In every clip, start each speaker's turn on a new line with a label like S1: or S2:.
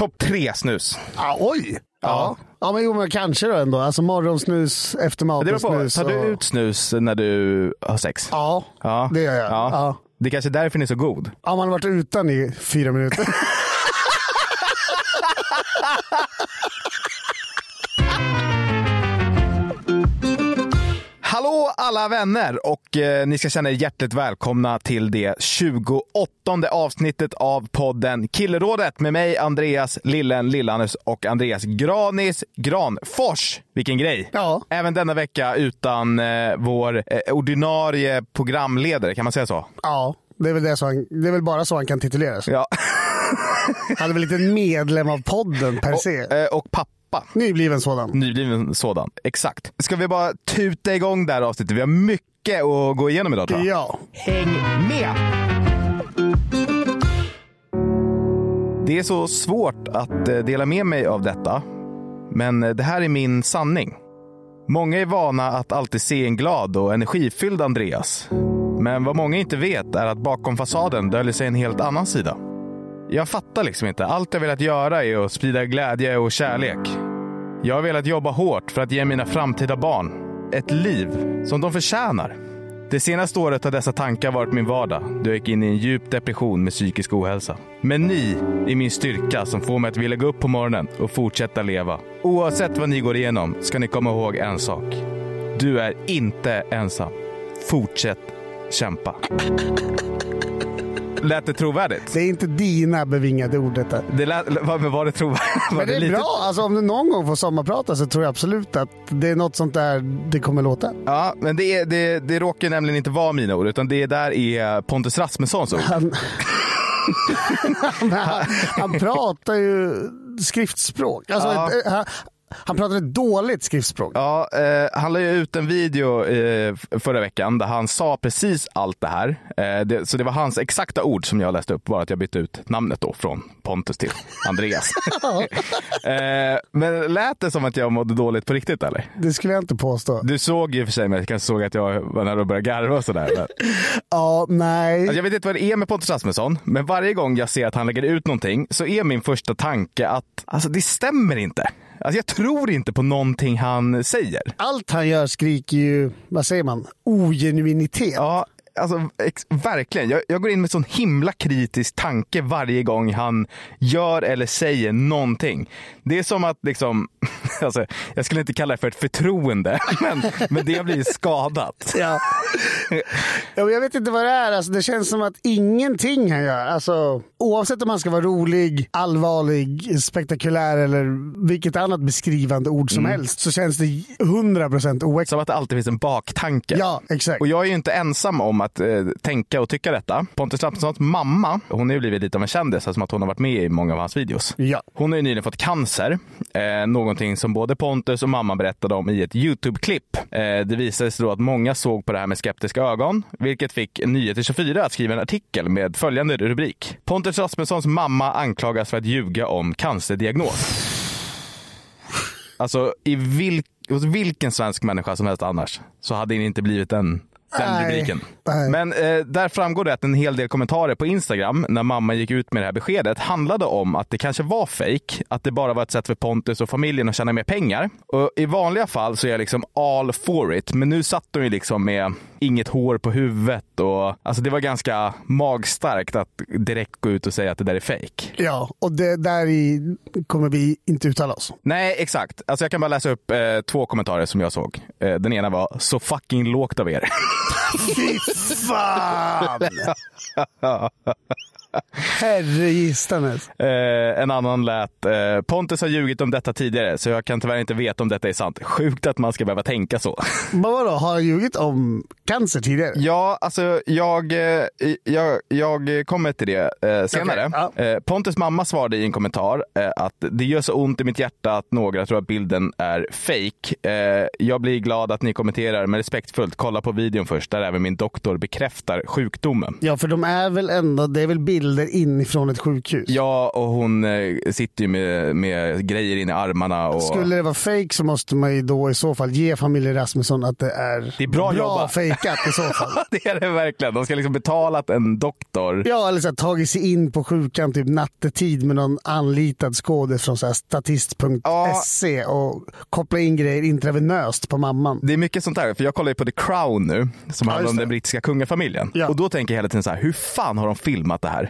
S1: Topp tre snus.
S2: Ah, oj! Ja. ja, men jo, men kanske då ändå. Alltså morgonsnus,
S1: Det beror på.
S2: eftermatensnus.
S1: Tar du
S2: och-
S1: ut snus när du har sex?
S2: Ja,
S1: Ja.
S2: det gör jag.
S1: Ja.
S2: Ja.
S1: Det är kanske är därför den är så god.
S2: Ja, man har varit utan i fyra minuter.
S1: Hallå alla vänner och eh, ni ska känna er hjärtligt välkomna till det 28 avsnittet av podden Killerådet med mig Andreas Lillen Lillanus och Andreas Granis Granfors. Vilken grej!
S2: Ja.
S1: Även denna vecka utan eh, vår eh, ordinarie programledare, kan man säga så?
S2: ja, det är, väl det, så han, det är väl bara så han kan tituleras.
S1: Ja.
S2: Han är väl inte medlem av podden per se.
S1: och, eh, och pappa.
S2: Nybliven sådan.
S1: Nybliven sådan, exakt. Ska vi bara tuta igång det här avsnittet? Vi har mycket att gå igenom idag tror jag.
S2: Ja.
S1: Häng med! Det är så svårt att eh, dela med mig av detta, men eh, det här är min sanning. Många är vana att alltid se en glad och energifylld Andreas. Men vad många inte vet är att bakom fasaden döljer sig en helt annan sida. Jag fattar liksom inte. Allt jag velat göra är att sprida glädje och kärlek. Jag har velat jobba hårt för att ge mina framtida barn ett liv som de förtjänar. Det senaste året har dessa tankar varit min vardag då jag gick in i en djup depression med psykisk ohälsa. Men ni är min styrka som får mig att vilja gå upp på morgonen och fortsätta leva. Oavsett vad ni går igenom ska ni komma ihåg en sak. Du är inte ensam. Fortsätt kämpa. Lät det trovärdigt?
S2: Det är inte dina bevingade ord detta.
S1: Det lät, var, men var det trovärdigt? Var
S2: Men det är
S1: lite-
S2: bra. Alltså, om du någon gång får sommarprata så tror jag absolut att det är något sånt där det kommer låta.
S1: Ja, men det, är, det, det råkar nämligen inte vara mina ord, utan det där är Pontus Rasmussons ord.
S2: Han, han, han pratar ju skriftspråk. Alltså,
S1: Ja.
S2: ett- han, han pratar ett dåligt skriftspråk.
S1: Ja, eh, han la ju ut en video eh, förra veckan där han sa precis allt det här. Eh, det, så det var hans exakta ord som jag läste upp, bara att jag bytte ut namnet då från Pontus till Andreas. eh, men lät det som att jag mådde dåligt på riktigt eller?
S2: Det skulle jag inte påstå.
S1: Du såg ju för sig, jag kanske såg att jag var nära att börja garva och sådär. Men-
S2: Ja, nej.
S1: Alltså jag vet inte vad det är med Pontus Rasmusson, men varje gång jag ser att han lägger ut någonting så är min första tanke att alltså, det stämmer inte. Alltså, jag tror inte på någonting han säger.
S2: Allt han gör skriker ju, vad säger man, ogenuinitet.
S1: Ja, alltså verkligen. Jag, jag går in med sån himla kritisk tanke varje gång han gör eller säger någonting. Det är som att liksom, alltså, jag skulle inte kalla det för ett förtroende, men, men det har blivit skadat.
S2: Ja. ja, jag vet inte vad det är. Alltså, det känns som att ingenting han gör, alltså, oavsett om han ska vara rolig, allvarlig, spektakulär eller vilket annat beskrivande ord som helst, så känns det 100% oäkta.
S1: Som att det alltid finns en baktanke.
S2: Ja, exakt.
S1: Och jag är ju inte ensam om att eh, tänka och tycka detta. Pontus Rasmussons mamma, hon har ju blivit lite av en kändis eftersom att hon har varit med i många av hans videos.
S2: Ja.
S1: Hon har ju nyligen fått cancer. Eh, någonting som både Pontus och mamma berättade om i ett YouTube-klipp. Eh, det visade sig då att många såg på det här med skeptiska ögon, vilket fick Nyheter 24 att skriva en artikel med följande rubrik. Pontus Rasmussons mamma anklagas för att ljuga om cancerdiagnos. Alltså, i vilk, hos vilken svensk människa som helst annars så hade det inte blivit en den
S2: Nej.
S1: rubriken.
S2: Nej.
S1: Men eh, där framgår det att en hel del kommentarer på Instagram när mamma gick ut med det här beskedet handlade om att det kanske var fake, att det bara var ett sätt för Pontus och familjen att tjäna mer pengar. Och I vanliga fall så är jag liksom all for it, men nu satt de ju liksom med inget hår på huvudet och alltså det var ganska magstarkt att direkt gå ut och säga att det där är fake.
S2: Ja, och det där i kommer vi inte uttala oss.
S1: Nej, exakt. Alltså jag kan bara läsa upp eh, två kommentarer som jag såg. Eh, den ena var så fucking lågt av er.
S2: Fy fan! Herregistanes.
S1: Eh, en annan lät eh, Pontus har ljugit om detta tidigare så jag kan tyvärr inte veta om detta är sant. Sjukt att man ska behöva tänka så.
S2: Men vadå, har han ljugit om cancer tidigare?
S1: Ja, alltså jag, eh, jag, jag kommer till det eh, senare.
S2: Okej,
S1: Eh, Pontus mamma svarade i en kommentar eh, att det gör så ont i mitt hjärta att några tror att bilden är fake. Eh, jag blir glad att ni kommenterar, men respektfullt, kolla på videon först där även min doktor bekräftar sjukdomen.
S2: Ja, för de är väl ändå, det är väl bilder inifrån ett sjukhus?
S1: Ja, och hon eh, sitter ju med, med grejer in i armarna. Och...
S2: Skulle det vara fake så måste man ju då i så fall ge familjen Rasmusson att det är,
S1: Det är bra jobbat.
S2: fejkat i så fall.
S1: det är det verkligen. De ska liksom betalat en doktor.
S2: Ja, eller så här, tagit sig in på sjukan typ nattetid med någon anlitad skådis från statist.se och koppla in grejer intravenöst på mamman.
S1: Det är mycket sånt där, för jag kollar ju på The Crown nu, som handlar
S2: just
S1: om den brittiska kungafamiljen.
S2: Ja.
S1: Och då tänker jag hela tiden så här, hur fan har de filmat det här?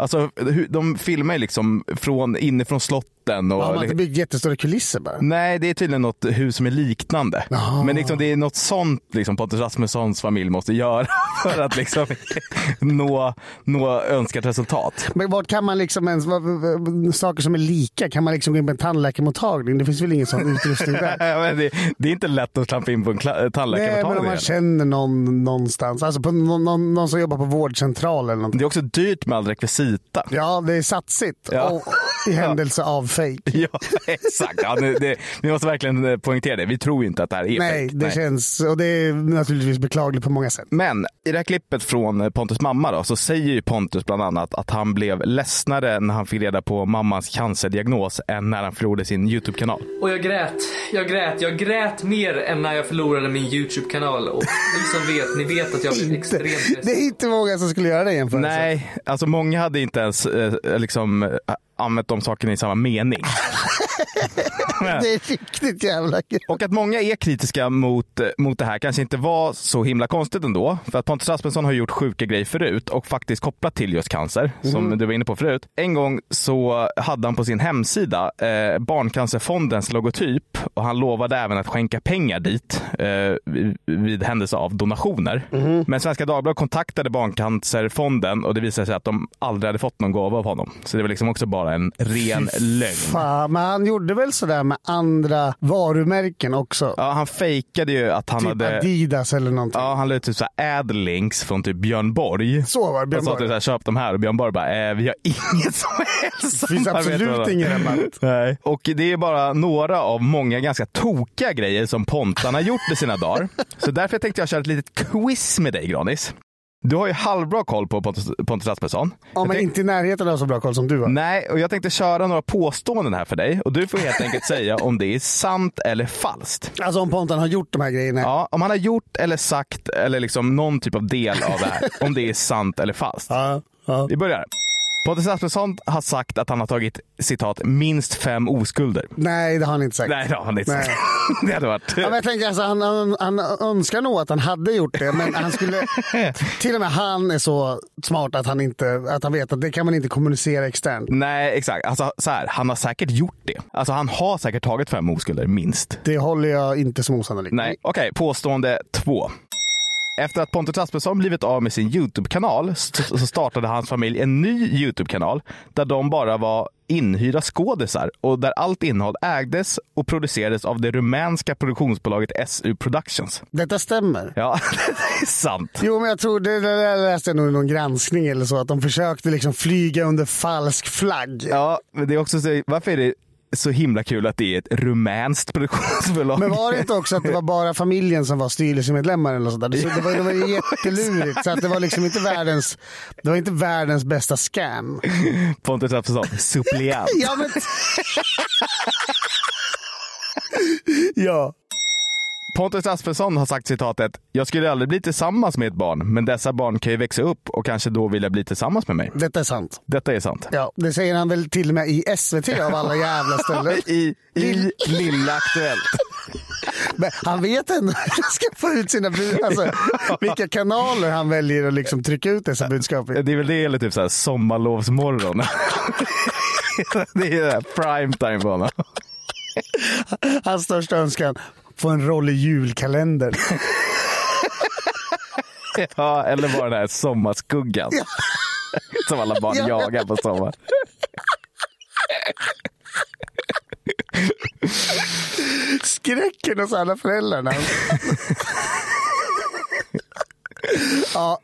S1: Alltså, de filmar ju liksom från, inifrån slotten. Och,
S2: Har man inte byggt jättestora kulisser bara?
S1: Nej, det är tydligen något hus som är liknande.
S2: Jaha.
S1: Men liksom, det är något sånt liksom, Pontus Rasmussons familj måste göra för att liksom, nå, nå önskat resultat.
S2: Men vart kan man liksom ens, vad, saker som är lika, kan man liksom gå in på en tandläkarmottagning? Det finns väl ingen sån utrustning där?
S1: Det, det är inte lätt att klampa in på en kla-
S2: Nej, men om
S1: tandläkarmottagning.
S2: man känner någon någonstans, alltså på någon, någon, någon som jobbar på vårdcentral eller något.
S1: Det är också dyrt med all rekvisita.
S2: Ja, det är satsigt.
S1: Ja.
S2: Och, I händelse av fake.
S1: Ja, exakt. Ja, det, det, vi måste verkligen eh, poängtera det. Vi tror ju inte att det här är
S2: Nej,
S1: fake.
S2: det känns, och det är naturligtvis beklagligt på många sätt.
S1: Men i det här klippet från eh, Pontus mamma då, så säger ju Pontus bland annat att han blev ledsnare när han fick reda på mammans cancerdiagnos än när han förlorade sin YouTube-kanal.
S3: Och jag grät, jag grät, jag grät mer än när jag förlorade min YouTube-kanal. Och ni som vet, ni vet att jag blev extremt
S2: Det
S3: ledsen.
S2: är inte många som skulle göra det jämförelsen.
S1: Nej, alltså många hade inte ens eh, liksom, eh, använt de sakerna i samma mening.
S2: Det är riktigt jävla kul.
S1: Och att många är kritiska mot, mot det här kanske inte var så himla konstigt ändå. För att Pontus Rasmusson har gjort sjuka grejer förut och faktiskt kopplat till just cancer, som du var inne på förut. En gång så hade han på sin hemsida eh, Barncancerfondens logotyp och han lovade även att skänka pengar dit eh, vid, händelse av donationer. Men Svenska Dagbladet kontaktade Barncancerfonden och det visade sig att de aldrig hade fått någon gåva av honom. Så det var liksom också bara en ren lögn.
S2: Fan, men han gjorde väl sådär med andra varumärken också?
S1: Ja, han fejkade ju att han
S2: typ
S1: hade...
S2: Adidas eller någonting.
S1: Ja, han la ut typ så här adlinks från typ Björn Borg.
S2: Så var det, Björn
S1: Och sa
S2: Borg.
S1: typ så här, köp de här och Björn Borg bara, eh, vi har inget som helst
S2: Det finns absolut
S1: dem."
S2: ingen rabatt.
S1: Nej. Och det är bara några av många ganska tokiga grejer som Pontan har gjort i sina dagar. Så därför tänkte jag köra ett litet quiz med dig Granis. Du har ju halvbra koll på Pontus, Pontus Rasmusson.
S2: Ja, men inte i närheten av så bra koll som du har.
S1: Nej, och jag tänkte köra några påståenden här för dig och du får helt enkelt säga om det är sant eller falskt.
S2: Alltså om Pontan har gjort de här grejerna.
S1: Ja, om han har gjort eller sagt eller liksom någon typ av del av det här, om det är sant eller falskt.
S2: Ja, ja.
S1: Vi börjar. Pontus Rasmusson har sagt att han har tagit citat minst fem oskulder.
S2: Nej, det har han inte sagt.
S1: Nej, det har han inte
S2: Nej.
S1: sagt. Det hade varit...
S2: Ja, men jag tänker alltså, han, han, han önskar nog att han hade gjort det, men han skulle... till och med han är så smart att han, inte, att han vet att det kan man inte kommunicera externt.
S1: Nej, exakt. Alltså, så här, han har säkert gjort det. Alltså, han har säkert tagit fem oskulder, minst.
S2: Det håller jag inte som osannolikt.
S1: Nej, okej. Påstående två. Efter att Pontus Rasmusson blivit av med sin YouTube-kanal så startade hans familj en ny YouTube-kanal där de bara var inhyrda skådisar och där allt innehåll ägdes och producerades av det rumänska produktionsbolaget SU Productions.
S2: Detta stämmer.
S1: Ja, det är sant.
S2: Jo, men jag tror det, det läste jag nog i någon granskning eller så, att de försökte liksom flyga under falsk flagg.
S1: Ja, men det är också så, varför är det så himla kul att det är ett rumänskt produktionsbolag?
S2: Men var det inte också att det var bara familjen som var styrelsemedlemmar eller något sånt där? Så det var, det var ju jättelurigt. Så att det var liksom inte världens, det var inte världens bästa scam.
S1: Pontus Rasmusson, suppleant.
S2: Ja, men... ja.
S1: Pontus Aspersson har sagt citatet “Jag skulle aldrig bli tillsammans med ett barn, men dessa barn kan ju växa upp och kanske då vilja bli tillsammans med mig”.
S2: Detta är sant.
S1: Detta är sant.
S2: Ja, det säger han väl till och med i SVT av alla jävla ställen.
S1: I, i Lilla Aktuellt.
S2: Men han vet ändå hur han ska få ut sina budskap. Alltså, vilka kanaler han väljer att liksom trycka ut dessa budskap i.
S1: Det är väl det eller typ så här sommarlovsmorgon. det är prime time på honom.
S2: Hans största önskan, få en roll i julkalendern.
S1: Ja, eller bara den här sommarskuggan. Som alla barn
S2: Ja.
S1: jagar på sommaren.
S2: Skräcken hos alla föräldrarna. ja,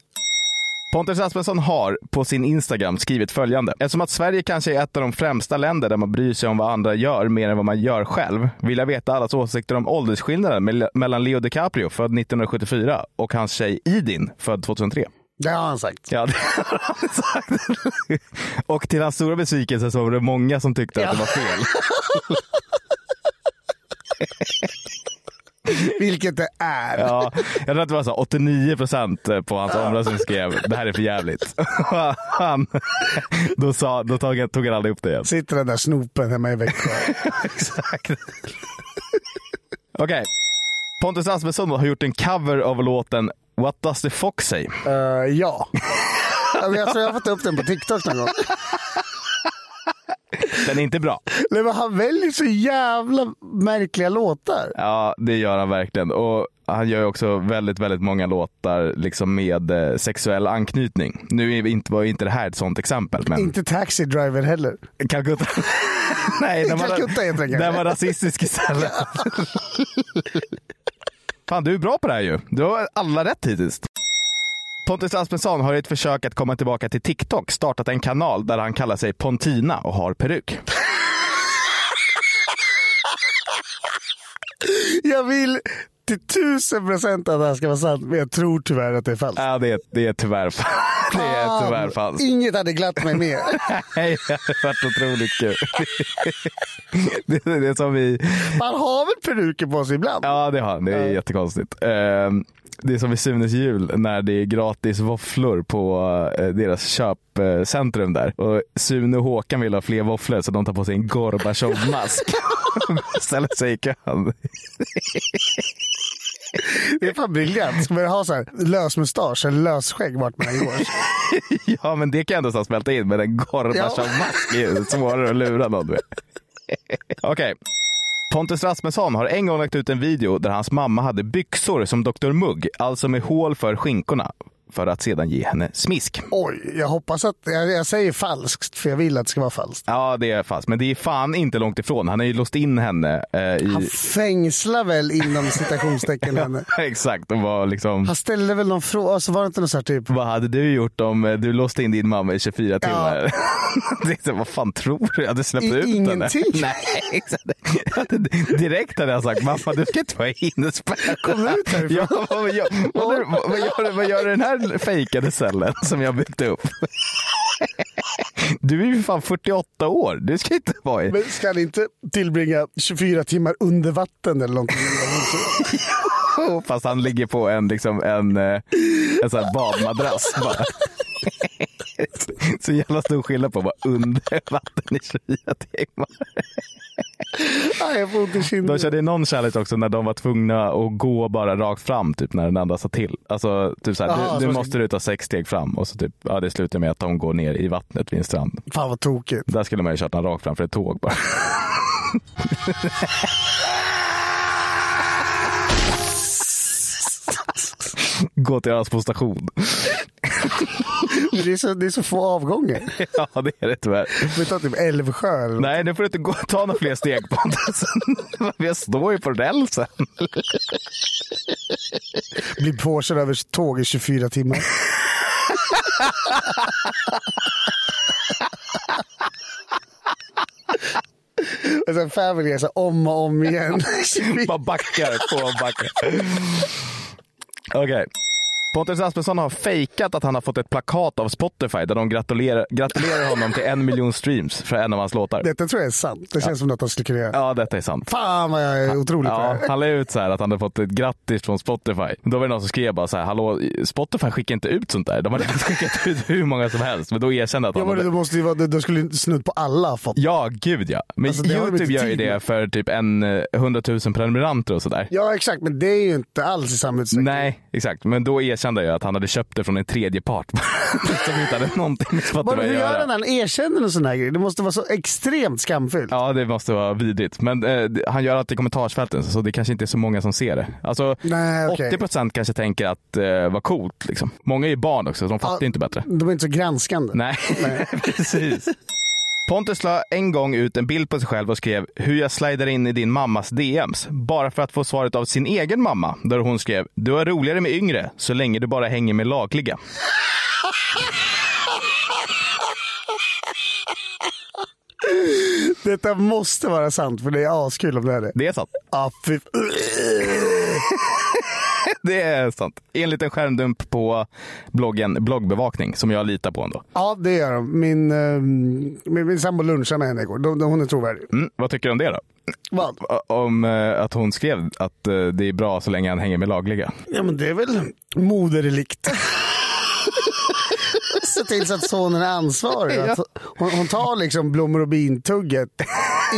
S1: Pontus Rasmusson har på sin Instagram skrivit följande. Eftersom att Sverige kanske är ett av de främsta länder där man bryr sig om vad andra gör mer än vad man gör själv, vill jag veta allas åsikter om åldersskillnaden mell- mellan Leo DiCaprio, född 1974, och hans tjej Idin, född 2003.
S2: det har han sagt.
S1: Ja, det har han sagt. Och till hans stora besvikelse så var det många som tyckte att det var fel.
S2: Vilket det är.
S1: Ja, jag tror att det var så 89 procent på hans omröstning skrev det här är för jävligt. Han, då, sa, då tog, tog han aldrig upp det igen.
S2: Sitter den där snopen hemma i Växjö.
S1: Exakt. Okej. Pontus Rasmusson har gjort en cover av låten What does the fox say?
S2: Eh, ja. Men Jag tror jag har fått upp den på TikTok någon gång.
S1: Den är inte bra.
S2: Nej, men han väljer så jävla märkliga låtar.
S1: Ja, det gör han verkligen. Och han gör också väldigt, väldigt många låtar liksom med eh, sexuell anknytning. Nu är inte, var inte det här ett sånt exempel, men
S2: Inte Taxi Driver heller.
S1: Calcutta. Nej, den var,
S2: Calcutta den
S1: var rasistisk istället. Fan, du är bra på det här ju. Du har alla rätt hittills. Pontus Asbjörnsson har i ett försök att komma tillbaka till TikTok startat en kanal där han kallar sig Pontina och har peruk.
S2: Jag vill till tusen procent att det här ska vara sant, men jag tror tyvärr att det är falskt.
S1: Ja, det är, det är tyvärr Det är tyvärr falskt.
S2: Inget hade glatt mig mer.
S1: Nej, det hade varit otroligt kul. Det är det som vi...
S2: Man har väl peruker på sig ibland?
S1: Ja, det har han. Det är jättekonstigt. Ehm, Det är som i Sunes jul när det är gratis våfflor på eh, deras köpcentrum där. Och Sune och Håkan vill ha fler våfflor så de tar på sig en Gorbatjov-mask. Ställer sig i kön.
S2: Det är fan briljant. Ska man ha så här lös mustasch eller lös skägg vart man går?
S1: Ja, men det kan jag ändå så smälta in. Men en Gorbatjov-mask är svårare att lura någon med. Okej. Pontus Rasmusson har en gång lagt ut en video där hans mamma hade byxor som Dr. Mugg, alltså med hål för skinkorna, för att sedan ge henne smisk.
S2: Oj, jag hoppas att... Jag, jag säger falskt, för jag vill att det ska vara falskt.
S1: Ja, det är fast. Men det är fan inte långt ifrån. Han har ju låst in henne eh, i...
S2: Han fängslar väl inom citationstecken henne.
S1: Exakt, och var liksom...
S2: Han ställde väl någon fråga, och så var det inte någon så här typ...
S1: Vad hade du gjort om eh, du låste in din mamma i 24 timmar? det så, vad fan tror du? Jag hade släppt
S2: I-
S1: ut
S2: ingenting.
S1: Nej, exakt. Jag hade- Direkt hade jag sagt, mamma du ska inte vara inspärrad.
S2: Kom ut härifrån.
S1: Ja, vad, gör, vad, vad, vad, gör, vad gör den här fejkade cellen som jag byggt upp? Du är ju fan 48 år. Du ska inte vara i...
S2: Men ska han inte tillbringa 24 timmar under vatten eller någonting?
S1: Fast han ligger på en, liksom, en, eh, en sån här badmadrass bara. Så jävla stor skillnad på att vara under vatten i 24 timmar.
S2: Nej, jag får ont i
S1: De körde någon challenge också när de var tvungna att gå bara rakt fram typ när den andra sa till. Alltså typ såhär,
S2: Jaha,
S1: du,
S2: så
S1: du måste du ta sex steg fram och så typ, ja det slutar med att de går ner i vattnet vid en strand.
S2: Fan vad tokigt.
S1: Där skulle man ju kört den rakt framför ett tåg bara. Gå till Ösbo station.
S2: Det är, så, det är så få avgångar.
S1: Ja det är det tyvärr.
S2: Vi tar typ Älvsjö eller.
S1: Nej, nu får du inte gå, ta några fler steg Pontus. Jag står ju på rälsen.
S2: Blir påkörd över tåg i 24 timmar. Och sen Family är så om och om igen.
S1: Bara backar på och backar. Okej. Pontus Rasmusson har fejkat att han har fått ett plakat av Spotify där de gratulerar, gratulerar honom till en miljon streams för en av hans låtar.
S2: Detta tror jag är sant. Det känns som något han skulle kunna göra.
S1: Ja, detta är sant.
S2: Fan vad jag är otrolig på det
S1: Ja, han la ut så här att han hade fått ett grattis från Spotify. Då var det någon som skrev bara så här, hallå, Spotify skickar inte ut sånt där. De har redan skickat ut hur många som helst. Men då erkände att
S2: Ja,
S1: han
S2: men det
S1: hade...
S2: måste ju vara, det skulle snudd på alla ha fått.
S1: Ja, gud ja. Men
S2: Alltså,
S1: Youtube gör ju det för typ en eh, 100 000 prenumeranter och sådär.
S2: Ja exakt, men det är ju inte alls i samma utsträckning.
S1: Nej, exakt. Men då erkände jag att han hade köpt det från en tredje part. som inte hade någonting med Spotify att
S2: hur gör
S1: göra.
S2: han när han erkänner en sån här grej? Det måste vara så extremt skamfyllt.
S1: Ja, det måste vara vidrigt. Men eh, han gör allt i kommentarsfälten, så det kanske inte är så många som ser det. Alltså,
S2: Nej, okej.
S1: 80 procent kanske tänker att eh, vad coolt. Liksom. Många är ju barn också, så de fattar
S2: Ja.
S1: inte bättre.
S2: De är inte så granskande.
S1: Nej, precis. Pontus la en gång ut en bild på sig själv och skrev hur jag slidar in i din mammas DMs. Bara för att få svaret av sin egen mamma. Där hon skrev, du är roligare med yngre så länge du bara hänger med lagliga.
S2: Detta måste vara sant för det är askul om det är det.
S1: Det är sant.
S2: Ja, fy...
S1: Det är sant. Enligt en skärmdump på bloggen Bloggbevakning, som jag litar på ändå.
S2: Ja, det gör de. Min, eh, min, min sambo lunchade med henne igår. De, de, hon är trovärdig.
S1: Mm, vad tycker du om det då?
S2: Vad?
S1: Om eh, att hon skrev att eh, det är bra så länge han hänger med lagliga.
S2: Ja, men det är väl moderelikt. Se till så att sonen är ansvarig. Att hon, hon tar liksom blommor och bin-tugget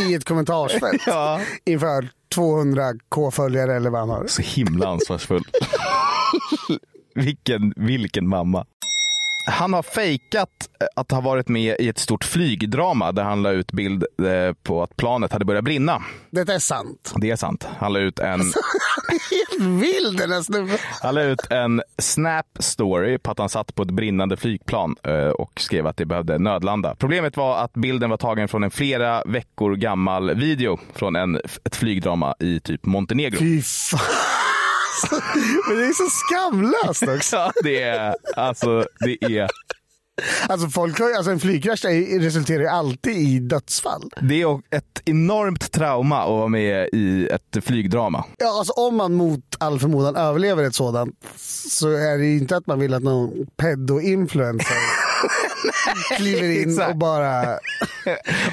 S2: i ett kommentarsfält
S1: Ja.
S2: inför 200 K-följare eller vad han har.
S1: Så himla ansvarsfull. vilken, vilken mamma. Han har fejkat eh, att ha varit med i ett stort flygdrama där han la ut bild eh, på att planet hade börjat brinna.
S2: Detta är sant.
S1: Det är sant. Han la ut en,
S2: Han är helt vild den här snubben.
S1: han la ut en snap story på att han satt på ett brinnande flygplan eh, och skrev att det behövde nödlanda. Problemet var att bilden var tagen från en flera veckor gammal video från en, ett flygdrama i typ Montenegro.
S2: Fy fan. Men det är så skamlöst också.
S1: Ja, det är, alltså, det är
S2: Alltså, folk har, alltså en flygkrasch resulterar ju alltid i dödsfall.
S1: Det är ett enormt trauma att vara med i ett flygdrama.
S2: Ja, alltså om man mot all förmodan överlever ett sådant så är det ju inte att man vill att någon pedo-influencer kliver in
S1: exakt.
S2: och bara...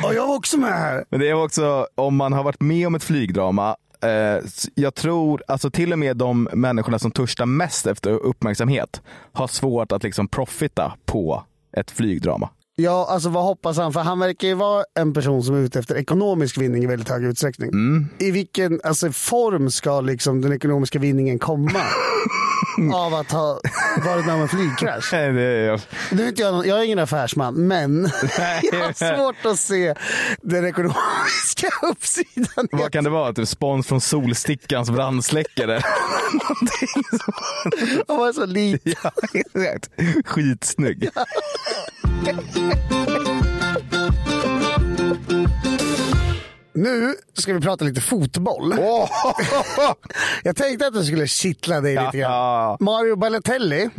S2: Och jag var också med här.
S1: Men det är också, om man har varit med om ett flygdrama, eh, jag tror, alltså till och med de människorna som törstar mest efter uppmärksamhet har svårt att liksom profita på ett flygdrama.
S2: Ja, alltså vad hoppas han? För han verkar ju vara en person som är ute efter ekonomisk vinning i väldigt hög utsträckning. I vilken alltså, form ska liksom den ekonomiska vinningen komma? av att ha varit med om en flygkrasch.
S1: Nej, det är,
S2: Nu är inte jag, någon, jag är ingen affärsman, men jag har svårt att se den ekonomiska uppsidan.
S1: vad kan det vara? Typ spons från Solstickans brandsläckare?
S2: Han var så liten.
S1: ja, exakt. Skitsnygg.
S2: Nu ska vi prata lite fotboll. Jag tänkte att det skulle kittla dig lite grann. Mario Balotelli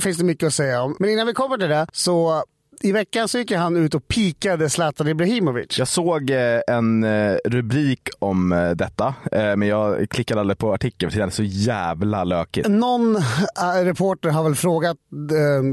S2: finns det mycket att säga om. Men innan vi kommer till det så i veckan så gick han ut och pikade Zlatan Ibrahimovic.
S1: Jag såg eh, en eh, rubrik om eh, detta, men jag klickade aldrig på artikeln för det kändes så jävla lökigt.
S2: Någon reporter har väl frågat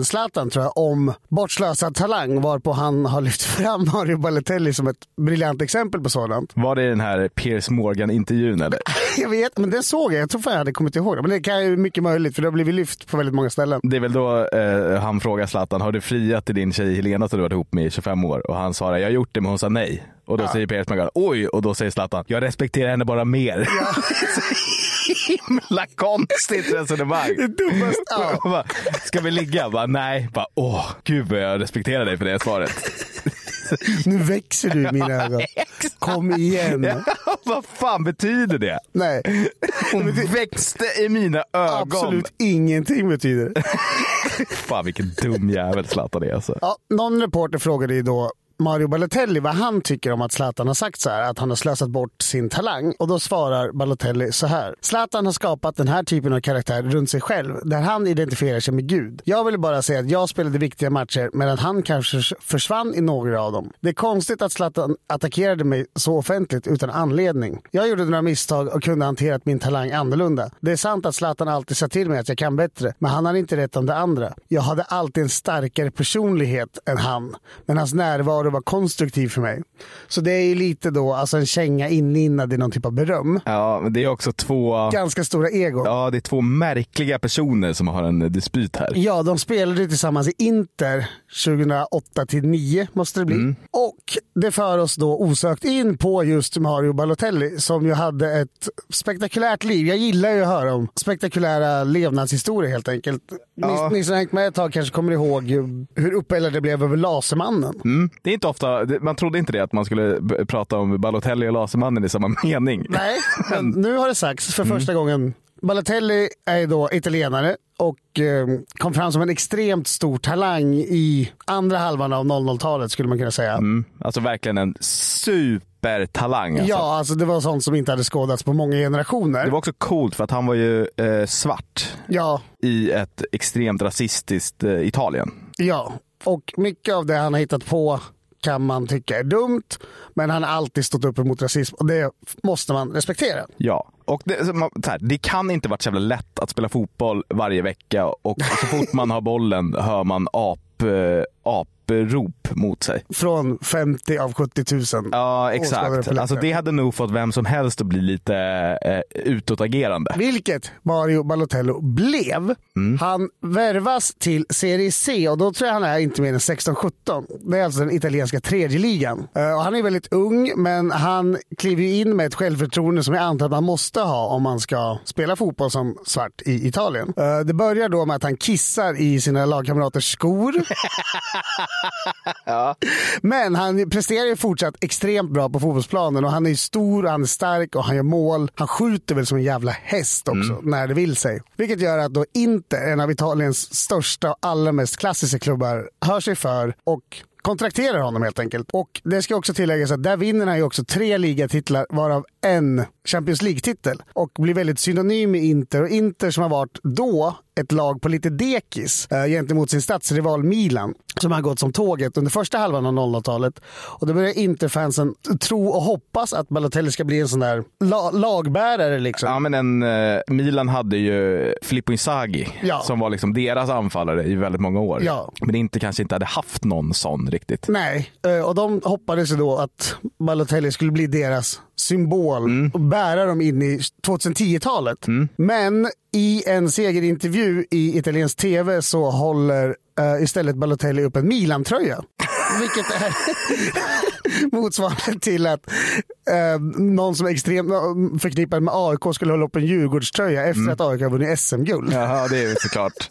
S2: Zlatan tror jag om bortslösad talang varpå han har lyft fram Mario Balotelli som ett briljant exempel på sådant.
S1: Var det den här Piers Morgan-intervjun eller?
S2: Jag vet, men det såg jag. Jag tror fan jag hade kommit ihåg det. Men det kan ju mycket möjligt för det har blivit lyft på väldigt många ställen.
S1: Det är väl då eh, han frågar Zlatan, har du friat till din tjej Helena som du varit ihop med i 25 år? Och han svarar, jag har gjort det men hon sa nej. Och då säger Piers Morgan, oj! Och då säger Zlatan, jag respekterar henne bara mer. så himla konstigt resonemang.
S2: Det dummaste. Ja.
S1: Ska vi ligga? Bara, nej. Bara, åh, gud vad jag respekterar dig för det svaret.
S2: Nu växer du i mina ögon. Kom igen.
S1: Ja, vad fan betyder det?
S2: Nej,
S1: Hon växte i mina ögon.
S2: absolut ingenting betyder det.
S1: Fan vilken dum jävel Zlatan är alltså.
S2: Ja, någon reporter frågade ju då Mario Balotelli vad han tycker om att Zlatan har sagt så här, att han har slösat bort sin talang. Och då svarar Balotelli så här. Zlatan har skapat den här typen av karaktär runt sig själv, där han identifierar sig med Gud. Jag ville bara säga att jag spelade viktiga matcher, men att han kanske försvann i några av dem. Det är konstigt att Zlatan attackerade mig så offentligt utan anledning. Jag gjorde några misstag och kunde hanterat min talang annorlunda. Det är sant att Zlatan alltid sa till mig att jag kan bättre, men han har inte rätt om det andra. Jag hade alltid en starkare personlighet än han, men hans närvaro var konstruktiv för mig. Så det är ju lite då alltså en känga inlindad i någon typ av beröm.
S1: Ja, men det är också två...
S2: Ganska stora ego.
S1: Ja, det är två märkliga personer som har en dispyt här.
S2: Ja, de spelade tillsammans i Inter 2008 till 9 måste det bli. Mm. Och det för oss då osökt in på just Mario Balotelli som ju hade ett spektakulärt liv. Jag gillar ju att höra om spektakulära levnadshistorier helt enkelt. Ja. Ni, ni som hängt med ett tag kanske kommer ihåg hur uppeldad det blev över Lasermannen.
S1: Mm. Det är inte ofta, man trodde inte det att man skulle prata om Balotelli och Lasermannen i samma mening.
S2: Nej, men nu har det sagts för första mm. gången Balotelli är då italienare och eh, kom fram som en extremt stor talang i andra halvan av 00-talet skulle man kunna säga.
S1: Mm, alltså verkligen en supertalang. Alltså.
S2: Ja, alltså det var sånt som inte hade skådats på många generationer.
S1: Det var också coolt för att han var ju eh, svart
S2: ja.
S1: i ett extremt rasistiskt eh, Italien.
S2: Ja, och mycket av det han har hittat på kan man tycka är dumt, men han har alltid stått upp emot rasism och det måste man respektera.
S1: Ja, och det, här, det kan inte varit så jävla lätt att spela fotboll varje vecka och så fort man har bollen hör man ap, eh, aprop mot sig.
S2: Från 50 av 70 000.
S1: Ja, exakt. Alltså, det hade nog fått vem som helst att bli lite eh, utåtagerande.
S2: Vilket Mario Balotello blev. Mm. Han värvas till Serie C och då tror jag han är inte mer än 16-17. Det är alltså den italienska tredje ligan. Uh, och han är väldigt ung, men han kliver in med ett självförtroende som jag antar att man måste ha om man ska spela fotboll som svart i Italien. Uh, det börjar då med att han kissar i sina lagkamraters skor. ja. Men han presterar ju fortsatt extremt bra på fotbollsplanen och han är stor, han är stark och han gör mål. Han skjuter väl som en jävla häst också mm. när det vill sig. Vilket gör att då Inter, en av Italiens största och allra mest klassiska klubbar, hör sig för och kontrakterar honom helt enkelt. Och det ska också tilläggas att där vinner han ju också tre ligatitlar varav en Champions League-titel och blir väldigt synonym med Inter. Och Inter som har varit då ett lag på lite dekis eh, gentemot sin stadsrival Milan som har gått som tåget under första halvan av 00-talet. Och då börjar Interfansen tro och hoppas att Balotelli ska bli en sån där la lagbärare. Liksom.
S1: Ja, men en, eh, Milan hade ju Filippo Inzaghi ja. som var liksom deras anfallare i väldigt många år.
S2: Ja.
S1: Men Inter kanske inte hade haft någon sån riktigt.
S2: Nej, eh, och de hoppades ju då att Balotelli skulle bli deras symbol mm. Bära dem in i 2010-talet. Mm. Men i en segerintervju i italiensk tv så håller uh, istället Balotelli upp en Milan-tröja. Vilket är motsvarande till att uh, någon som är extremt förknippad med AIK skulle hålla upp en Djurgårdströja efter mm. att AIK har vunnit SM-guld.
S1: Jaha, det är såklart.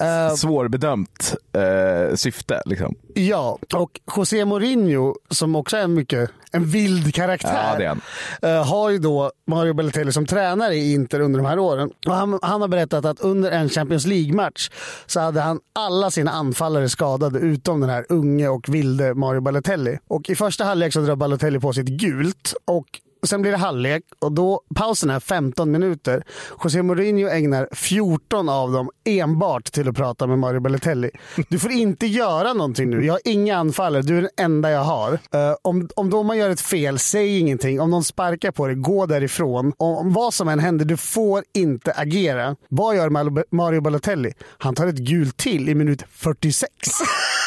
S1: uh, Svårbedömt uh, syfte. Liksom.
S2: Ja, och José Mourinho som också är mycket en vild karaktär. Ja, uh, har ju då Mario Balotelli som tränare i Inter under de här åren. Och han, han har berättat att under en Champions League-match så hade han alla sina anfallare skadade utom den här unge och vilde Mario Balotelli. Och i första halvlek så drar Balotelli på sig ett gult och sen blir det halvlek och då, pausen är 15 minuter. José Mourinho ägnar 14 av dem enbart till att prata med Mario Balotelli. Du får inte göra någonting nu. Jag har inga anfallare. Du är den enda jag har. Uh, om, om då man gör ett fel, säg ingenting. Om någon sparkar på dig, gå därifrån. Om vad som än händer, du får inte agera. Vad gör Mario Balotelli? Han tar ett gult till i minut 46.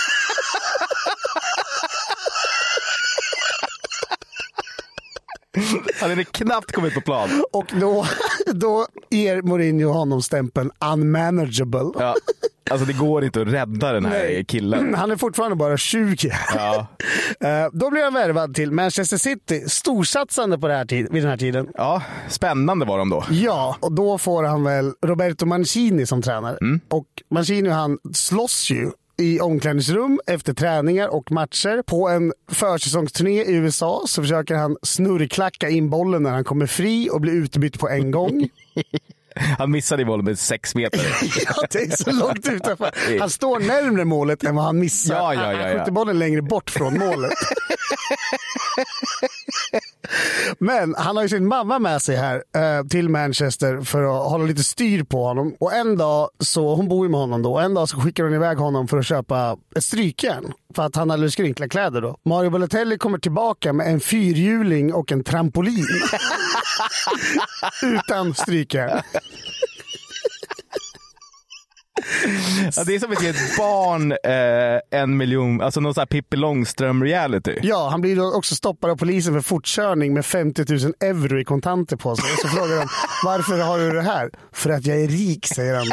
S1: Han hade knappt kommit på plan.
S2: Och då, då ger Mourinho honom stämpeln unmanageable.
S1: Ja. Alltså det går inte att rädda den här Nej. killen.
S2: Han är fortfarande bara 20.
S1: Ja.
S2: Eh, då blir han värvad till Manchester City. Storsatsande på det här tid, vid den här tiden.
S1: Ja, spännande var de då.
S2: Ja, och då får han väl Roberto Mancini som tränare. Mm. Och Mancini han slåss ju i omklädningsrum efter träningar och matcher. På en försäsongsturné i USA så försöker han snurrklacka in bollen när han kommer fri och blir utbytt på en gång.
S1: Han missade i målet med sex meter.
S2: ja, det är så långt utanför. Han står närmre målet än vad han missar.
S1: Ja, ja, ja,
S2: Han
S1: ja.
S2: skjuter bollen längre bort från målet. Men han har ju sin mamma med sig här eh, till Manchester för att hålla lite styr på honom. Och en dag, så hon bor ju med honom då, och en dag så skickar hon iväg honom för att köpa ett strykjärn. För att han hade skrynkliga kläder då. Mario Balotelli kommer tillbaka med en fyrhjuling och en trampolin. Utan strykjärn.
S1: Ja, det är som att ge ett barn eh, en miljon, alltså någon sån här Pippi Långström reality.
S2: Ja, han blir då också stoppad av polisen för fortkörning med 50 000 euro i kontanter på sig. Och så frågar de varför har du det här? För att jag är rik, säger han.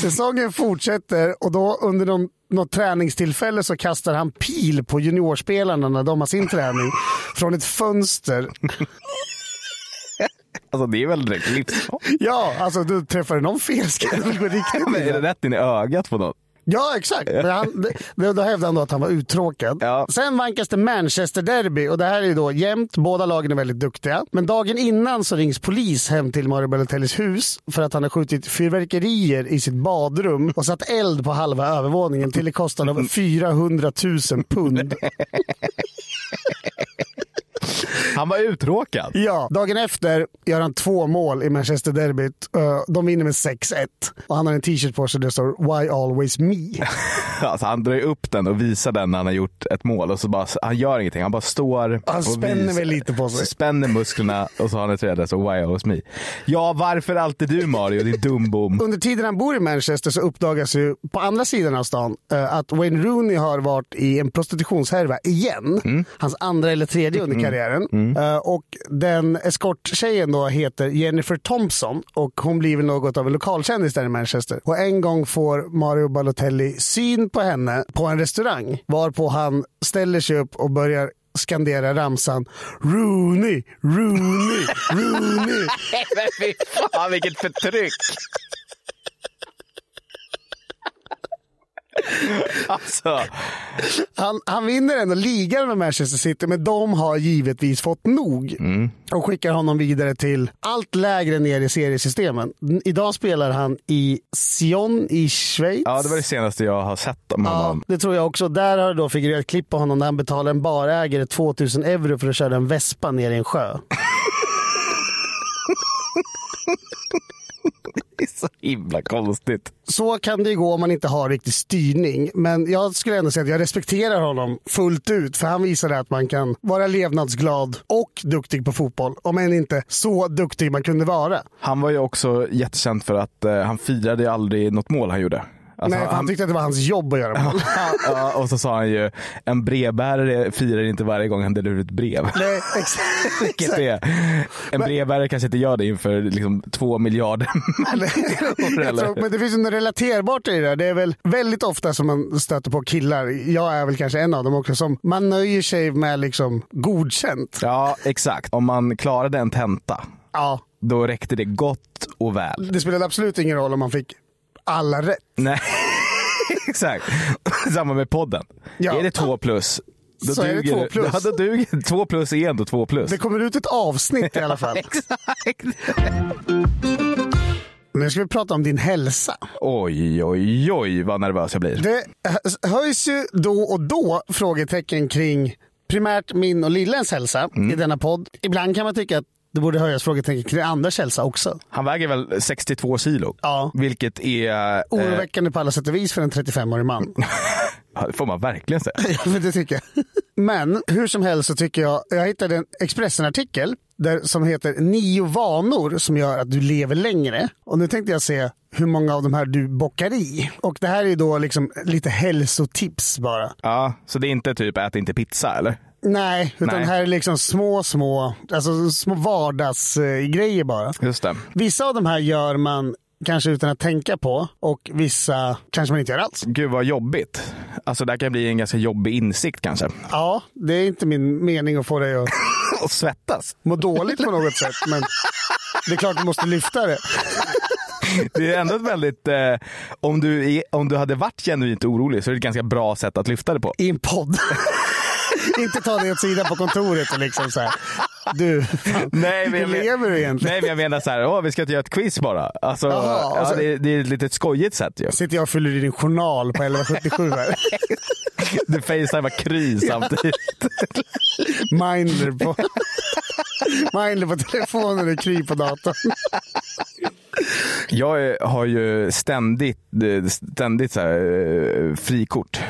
S2: Säsongen fortsätter och då under någon, något träningstillfälle så kastar han pil på juniorspelarna när de har sin träning från ett fönster.
S1: Alltså det är väl direkt livsfarligt.
S2: Ja, alltså du träffar någon fel ska det väl gå riktigt
S1: Är det rätt in i ögat på någon?
S2: Ja, exakt. Men han, det, då hävdade han då att han var uttråkad.
S1: Ja.
S2: Sen vankas det Manchester Derby och det här är ju då jämnt. Båda lagen är väldigt duktiga. Men dagen innan så rings polis hem till Mario Balotellis hus för att han har skjutit fyrverkerier i sitt badrum och satt eld på halva övervåningen till en kostnad av 400 000 pund.
S1: Han var uttråkad.
S2: Ja, dagen efter gör han två mål i Manchester Derbyt. Eh, De vinner med 6-1 och han har en t-shirt på sig där det står “Why always me?”
S1: Alltså, han drar upp den och visar den när han har gjort ett mål och så bara, han gör ingenting. Han bara står
S2: Han spänner
S1: visar-
S2: väl lite på sig.
S1: Spänner musklerna och så har han ett tredje så why always me. Ja, varför alltid du Mario, din dumbom?
S2: Under tiden han bor i Manchester så uppdagas ju på andra sidan av stan eh, att Wayne Rooney har varit i en prostitutionshärva igen. Hans andra eller tredje under karriären. Eh, och den eskorttjejen då heter Jennifer Thompson och hon blir väl något av en lokalkändis där i Manchester. Och en gång får Mario Balotelli syn på henne på en restaurang varpå han ställer sig upp och börjar skandera ramsan Rooney, Rooney, Rooney.
S1: Men fy fan vilket förtryck! Alltså,
S2: Han, han vinner ändå ligan med Manchester City, men de har givetvis fått nog. Och skickar honom vidare till allt lägre ner i seriesystemen. Idag spelar han i Sion i Schweiz.
S1: ja det var det senaste jag har sett om
S2: Ja,
S1: honom.
S2: det tror jag också. Där har det då figurerat klipp på honom där han betalar en barägare 2000 euro för att köra en vespa ner i en sjö.
S1: Det är så himla konstigt.
S2: Så kan det ju gå om man inte har riktig styrning. Men jag skulle ändå säga att jag respekterar honom fullt ut. För han visade att man kan vara levnadsglad och duktig på fotboll. Om än inte så duktig man kunde vara.
S1: Han var ju också jättekänd för att eh, han firade aldrig något mål han gjorde. Alltså,
S2: Nej, för han tyckte att det var hans jobb att göra mål.
S1: ja, och så sa han ju, en brevbärare firar inte varje gång han delar ut brev.
S2: Nej, exakt.
S1: Vilket är, en brevbärare kanske inte gör det inför liksom, två miljarder människor.
S2: Men det finns ju något relaterbart i det. Det är väl väldigt ofta som man stöter på killar, jag är väl kanske en av dem också, som man nöjer sig med liksom godkänt.
S1: Ja, exakt. Om man klarade en tenta,
S2: Ja,
S1: då räckte det gott och väl.
S2: det spelade absolut ingen roll om man fick alla rätt.
S1: Nej, exakt. Samma med podden.
S2: Ja.
S1: Är det två plus, då
S2: Så är det
S1: duger
S2: två plus.
S1: Ja, då duger, två plus är ändå två plus.
S2: Det kommer ut ett avsnitt i alla fall.
S1: Exakt.
S2: Nu ska vi prata om din hälsa.
S1: Oj, oj, oj vad nervös jag blir.
S2: Det höjs ju då och då frågetecken kring primärt min och Lillens hälsa i denna podd. Ibland kan man tycka att det borde höjas frågetecken kring Anders hälsa också.
S1: Han väger väl 62 kilo?
S2: Ja.
S1: Vilket är... Eh,
S2: Oroväckande på alla sätt och vis för en 35-årig man.
S1: ja, det får man verkligen säga.
S2: Ja, men det tycker jag. Men hur som helst så tycker jag, jag hittade en Expressen-artikel där, som heter Nio vanor som gör att du lever längre. Och nu tänkte jag se hur många av de här du bockar i. Och det här är då liksom lite hälsotips bara.
S1: Ja, så det är inte typ ät inte pizza eller?
S2: Nej, utan
S1: Nej.
S2: här är liksom små, små, alltså små vardagsgrejer bara.
S1: Just det.
S2: Vissa av de här gör man kanske utan att tänka på och vissa kanske man inte gör alls.
S1: Gud vad jobbigt. Alltså det här kan bli en ganska jobbig insikt kanske.
S2: Ja, det är inte min mening att få dig att
S1: Och svettas.
S2: må dåligt på något sätt, men det är klart du måste lyfta det.
S1: Det är ändå ett väldigt, eh, om, du om du hade varit genuint orolig så är det ett ganska bra sätt att lyfta det på.
S2: I en podd. Inte ta det åt sidan på kontoret och liksom så här. Du, fan,
S1: Nej, men
S2: hur lever du egentligen?
S1: Nej, men jag menar så här, åh, vi ska inte göra ett quiz bara. Alltså,
S2: Jaha, och
S1: ja,
S2: så-
S1: det, det är ett litet skojigt sätt ju.
S2: Sitter jag och fyller i din journal på 1177 här.
S1: Du facetimar Kry samtidigt.
S2: Mindler på, Mindler på telefonen och Kry på datorn.
S1: Jag har ju ständigt, eh, ständigt så här, eh, frikort.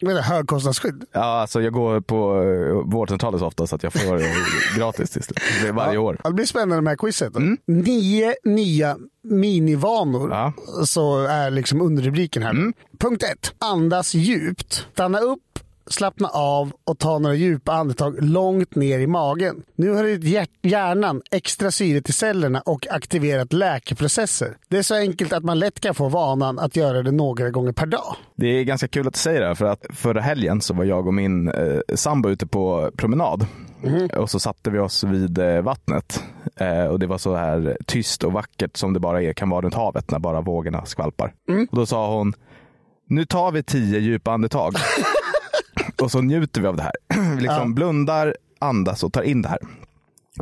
S2: Är det, högkostnadsskydd?
S1: Ja, alltså jag går på eh, vårdcentralen så ofta så att jag får gratis till slut. Det varje år.
S2: Ja, Det blir spännande med quizet. Då. Nio nya minivanor.
S1: Ja.
S2: Så är liksom underrubriken här. Punkt ett. Andas djupt. Stanna upp, slappna av och ta några djupa andetag långt ner i magen. Nu har ditt hjärnan extra syre till cellerna och aktiverat läkeprocesser. Det är så enkelt att man lätt kan få vanan att göra det några gånger per dag.
S1: Det är ganska kul att du säger det här, för att förra helgen så var jag och min eh, sambo ute på promenad. Och så satte vi oss vid eh, vattnet. Eh, och det var så här tyst och vackert som det bara är, kan vara runt havet när bara vågorna skvalpar. Och då sa hon, nu tar vi tio djupa andetag. och så njuter vi av det här. vi liksom blundar, andas och tar in det här.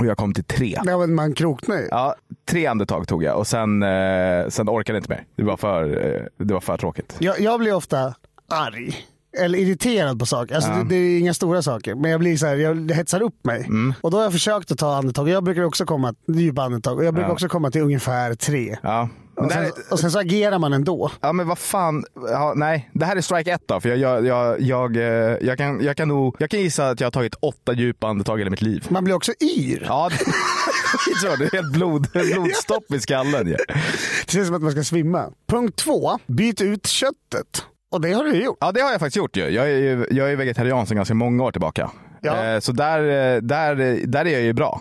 S1: Och jag kom till tre.
S2: Ja, men man kroknar ju.
S1: Ja, tre andetag tog jag och sen, eh, sen orkade jag inte mer. Det var för, eh, det var för tråkigt.
S2: Jag, jag blir ofta arg. Eller irriterad på saker. Alltså,
S1: Ja.
S2: det, det är inga stora saker. Men jag blir så här, jag hetsar upp mig.
S1: Mm.
S2: Och då har jag försökt att ta andetag. Jag brukar också komma djupa andetag. Och jag brukar
S1: Ja.
S2: också komma till ungefär tre.
S1: Ja.
S2: Och
S1: här,
S2: sen, och sen så agerar man ändå.
S1: ja men vad fan, ja, nej. Det här är strike ett då. För jag, jag, jag, jag, eh, jag, kan, jag, kan nog, jag kan gissa att jag har tagit åtta djupa andetag i hela mitt liv.
S2: Man blir också yr.
S1: Ja, det, det är helt blod, blodstopp i skallen. Ja.
S2: Det känns som att man ska svimma. Punkt två. Byt ut köttet. Och det har du gjort.
S1: ja, det har jag faktiskt gjort. Ju. Jag är, jag är vegetarian sedan ganska många år tillbaka.
S2: Ja.
S1: Eh, Så där, eh, där, där är jag ju bra.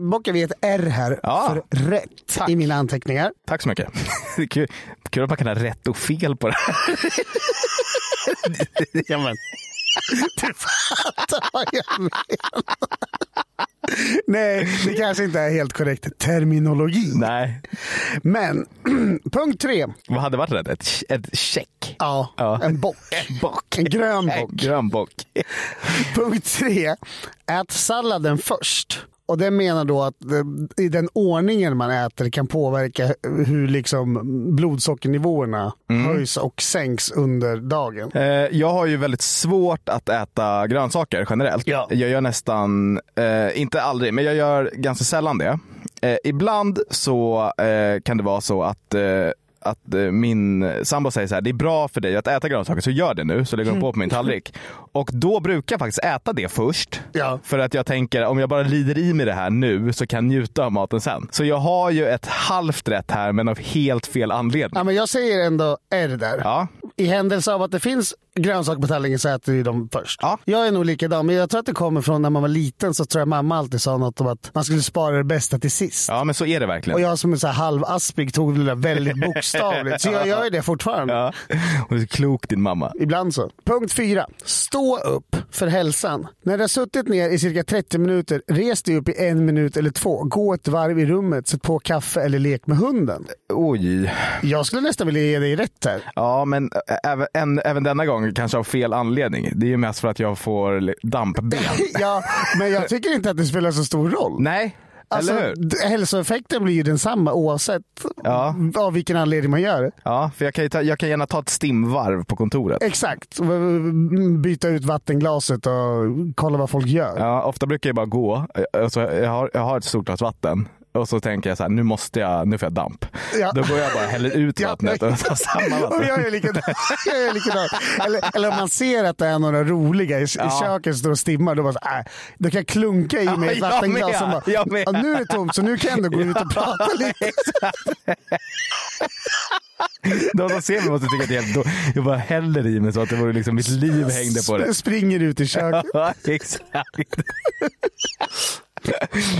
S2: Bockar vi ett R här
S1: Ja.
S2: för rätt
S1: Tack.
S2: i mina anteckningar.
S1: Tack så mycket. Det är kul, kul att man kan ha rätt och fel på det här.
S2: Jamen. Du fattar vad jag menar. Nej, det kanske inte är helt korrekt terminologi.
S1: Nej.
S2: Men punkt tre.
S1: Vad hade varit rätt? Ett, ett check?
S2: Ja,
S1: Ja.
S2: en bock.
S1: Bock.
S2: En grön bock.
S1: Grön bock.
S2: Punkt tre. Ät salladen först. Och det menar då att i den ordningen man äter kan påverka hur liksom blodsockernivåerna höjs och sänks under dagen.
S1: Eh, Jag har ju väldigt svårt att äta grönsaker generellt.
S2: Ja.
S1: Jag gör nästan, eh, inte aldrig, men jag gör ganska sällan det. Eh, ibland så eh, kan det vara så att eh, att eh, min sambo säger så här, det är bra för dig att äta grönsaker, så gör det nu. Så lägger hon på på min tallrik. Och då brukar jag faktiskt äta det först.
S2: Ja.
S1: För att jag tänker, om jag bara lider i mig det här nu så kan jag njuta av maten sen. Så jag har ju ett halvt rätt här, men av helt fel anledning.
S2: Ja, men jag säger ändå R där.
S1: Ja,
S2: I händelse av att det finns grönsaker på tallriken så äter vi dem först.
S1: Ja.
S2: Jag är nog likadan, men jag tror att det kommer från när man var liten så tror jag mamma alltid sa något om att man skulle spara det bästa till sist.
S1: ja men så är det verkligen.
S2: Och jag som är så här halvaspig tog det där väldigt bokstavligt. Så jag gör det fortfarande.
S1: Ja. Hon är så klok din mamma.
S2: Ibland så. Punkt fyra. Stå upp för hälsan. När du har suttit ner i cirka 30 minuter, res dig upp i en minut eller två. Gå ett varv i rummet, sätt på kaffe eller lek med hunden.
S1: Oj.
S2: Jag skulle nästan vilja ge dig rätt här.
S1: Ja, men även, en, även denna gång kanske av fel anledning. Det är ju mest för att jag får dampben.
S2: Ja, men jag tycker inte att det spelar så stor roll.
S1: Nej,
S2: Alltså,
S1: eller hur?
S2: d- hälsoeffekten blir ju densamma oavsett
S1: Ja.
S2: av vilken anledning man gör det.
S1: Ja, för jag kan, ta, jag kan gärna ta ett stimvarv på kontoret.
S2: Exakt. Byta ut vattenglaset och kolla vad folk gör.
S1: Ja, ofta brukar jag bara gå. Alltså, jag, har, jag har ett stort glas vatten. Och så tänker jag så här, nu måste jag, nu får jag damp.
S2: Ja.
S1: Då går jag bara och häller ut vattnet och tar samma
S2: Och
S1: vatten.
S2: jag är likadan. Jag är likadan. Eller, eller om man ser att det är några roliga i, i
S1: Ja.
S2: köket som står och stimmar, då, bara så, äh, då kan jag klunka i
S1: Ja,
S2: mig ett vattenglas och bara,
S1: Jag med.
S2: ja, nu är det tomt så nu kan jag ändå gå ut och prata lite.
S1: De ser mig måste tycka att det är helt Jag bara häller i mig så att det vore liksom mitt liv hängde på det.
S2: Springer ut i köket.
S1: Ja, exakt.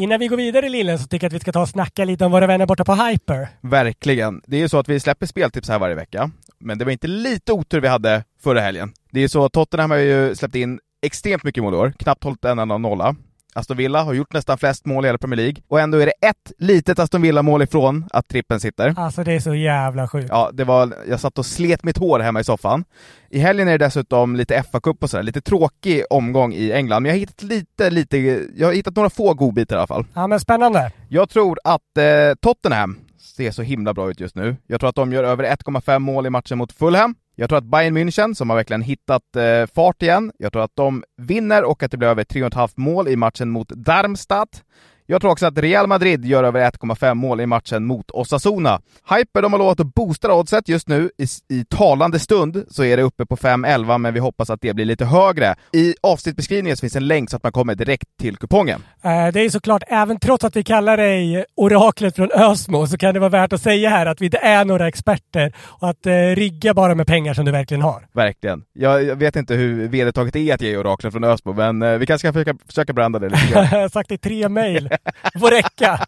S4: Innan vi går vidare Lillen så tycker jag att vi ska ta och snacka lite om våra vänner borta på Hyper.
S1: Verkligen. Det är ju så att vi släpper speltips här varje vecka. Men det var inte lite otur vi hade förra helgen. Det är ju så att Tottenham har ju släppt in extremt mycket mål i år, knappt hållit en enda nolla. Aston Villa har gjort nästan flest mål i hela Premier League, och ändå är det ett litet Aston Villa-mål ifrån att trippen sitter.
S4: Alltså det är så jävla sjukt.
S1: Ja, det var, jag satt och slet mitt hår hemma i soffan. I helgen är det dessutom lite FA-cup och sådär, lite tråkig omgång i England, men jag har hittat lite, lite, jag har hittat några få godbitar i alla fall.
S4: Ja men spännande.
S1: Jag tror att eh, Tottenham ser så himla bra ut just nu. Jag tror att de gör över 1,5 mål i matchen mot Fulham. Jag tror att Bayern München, som har verkligen hittat eh, fart igen, jag tror att de vinner och att det blir över 3,5 mål i matchen mot Darmstadt. Jag tror också att Real Madrid gör över 1,5 mål i matchen mot Osasuna. Hyper de har lovat att boosta oddset just nu. I, I talande stund så är det uppe på 5,11 men vi hoppas att det blir lite högre. I avsnittbeskrivningen så finns en länk så att man kommer direkt till kupongen.
S4: Eh, Det är såklart, även trots att vi kallar dig oraklet från Ösmo, så kan det vara värt att säga här att vi inte är några experter och att eh, rigga bara med pengar som du verkligen har.
S1: Verkligen. Jag, jag vet inte hur vedertaget är att ge oraklen från Ösmo, men eh, vi kanske ska försöka, försöka branda det lite grann.
S4: Jag har sagt i tre mejl. får räcka.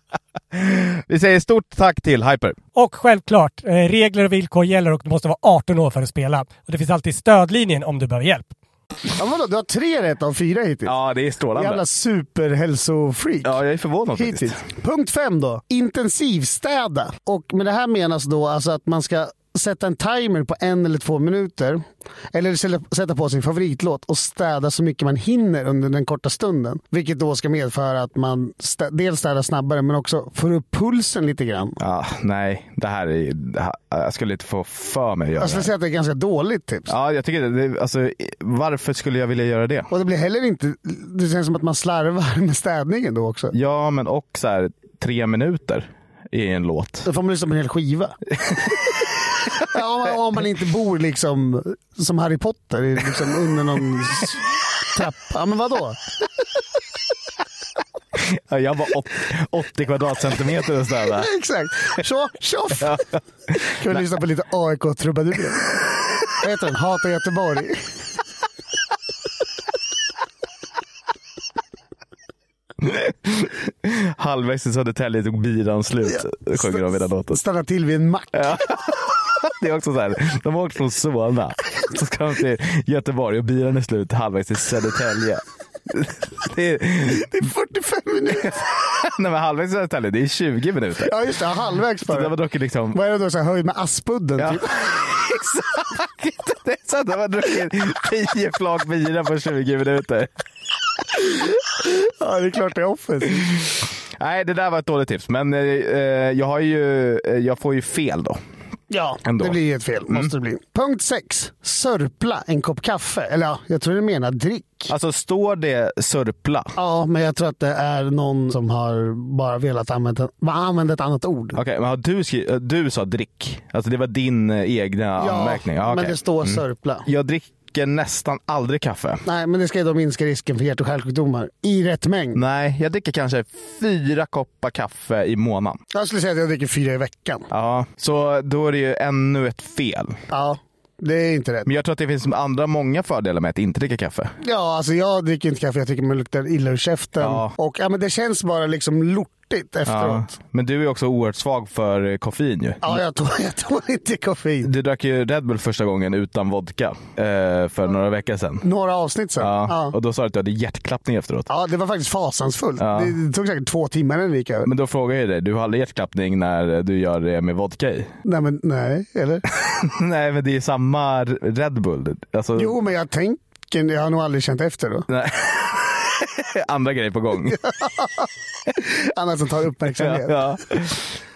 S1: Vi säger stort tack till Hyper.
S4: Och självklart, eh, regler och villkor gäller och du måste vara 18 år för att spela. Och det finns alltid stödlinjen om du behöver hjälp.
S2: Ja, vadå, du har tre rätt av fyra hittills.
S1: Ja, det är strålande.
S2: Jävla superhälsofreak.
S1: Ja, jag är förvånad
S2: Hittills.
S1: faktiskt.
S2: Punkt fem då. Intensivstäda. Och med det här menas då alltså att man ska sätta en timer på en eller två minuter. Eller sätta på sin favoritlåt och städa så mycket man hinner under den korta stunden. Vilket då ska medföra att man stä- dels städar snabbare men också får upp pulsen lite grann.
S1: Ja, nej, det här är det här, Jag skulle inte få för mig att göra
S2: Jag skulle säga att det är ett ganska dåligt tips.
S1: Ja, jag tycker det, alltså, varför skulle jag vilja göra det?
S2: Och det blir heller inte, det känns som att man slarvar med städningen då också.
S1: Ja, men och så här, tre minuter i en låt.
S2: Då får man lyssna på en hel skiva. ja, om, man, inte bor liksom som Harry Potter liksom under någon trappa. Ja, men vadå?
S1: Ja, jag var åt- 80 kvadratcentimeter och sådär.
S2: Exakt. Så, tjoff! Kan vi lyssna på lite AIK-trubadurer? Vad heter den? Hata Göteborg.
S1: Halvvägs i Södertälje tog biran slut, sjunger de i den låten.
S2: Stanna till vid en mack.
S1: Det är också så här, de har åkt från Solna, så ska de till Göteborg och bilen är slut halvvägs till Södertälje. Det är,
S2: Det är 45 minuter.
S1: nej men halvvägs till Södertälje, det är 20 minuter.
S2: Ja, just det. Halvvägs
S1: Så de har
S2: bara.
S1: druckit liksom
S2: Vad är det då? Så här, höjd med Aspudden?
S1: Ja.
S2: Typ.
S1: Exakt! Det är så att de har druckit 10 flak bira på 20 minuter.
S2: Ja, det är klart det är offensivt.
S1: Nej, det där var ett dåligt tips, men eh, eh, jag, har ju, eh, jag får ju fel då.
S2: Ja,
S1: Ändå.
S2: det blir ett fel. Måste det bli. Punkt 6. Sörpla en kopp kaffe. Eller ja, jag tror det menar drick.
S1: Alltså står det sörpla?
S2: Ja, men jag tror att det är någon som har bara velat använda, använda ett annat ord.
S1: Okej, men har du, skri- du sa drick? Alltså det var din eh, egna anmärkning? Ja,
S2: men
S1: okej.
S2: det står sörpla.
S1: Jag dricker nästan aldrig kaffe.
S2: Nej, men det ska ju då minska risken för hjärt och kärlsjukdomar i rätt mängd.
S1: Nej, jag dricker kanske fyra koppar kaffe i månaden.
S2: Jag skulle säga att jag dricker fyra i veckan.
S1: Ja, så då är det ju ännu ett fel.
S2: Ja, det är inte rätt.
S1: Men jag tror att det finns andra många fördelar med att inte dricka kaffe.
S2: Ja, alltså jag dricker inte kaffe. Jag tycker man luktar illa ur käften.
S1: Ja.
S2: Och ja, men det känns bara liksom lortigt
S1: Ja.
S2: efteråt.
S1: Men du är också oerhört svag för koffein ju.
S2: Ja, jag tål, jag tål inte koffein.
S1: Du drack ju Red Bull första gången utan vodka eh, för några veckor sedan.
S2: Några avsnitt sen.
S1: Ja.
S2: Ja.
S1: Och då sa du att du hade hjärtklappning efteråt.
S2: Ja, det var faktiskt fasansfullt.
S1: Ja.
S2: Det, det tog säkert två timmar innan det gick över.
S1: Men då frågar jag dig, du har aldrig hjärtklappning när du gör det med vodka i?
S2: Nej, men nej, eller?
S1: Nej, men det är samma Red Bull. Alltså,
S2: Jo, men jag tänker, jag har nog aldrig känt efter då.
S1: Nej. Andra grejer på gång.
S2: Annat som tar uppmärksamhet.
S1: ja.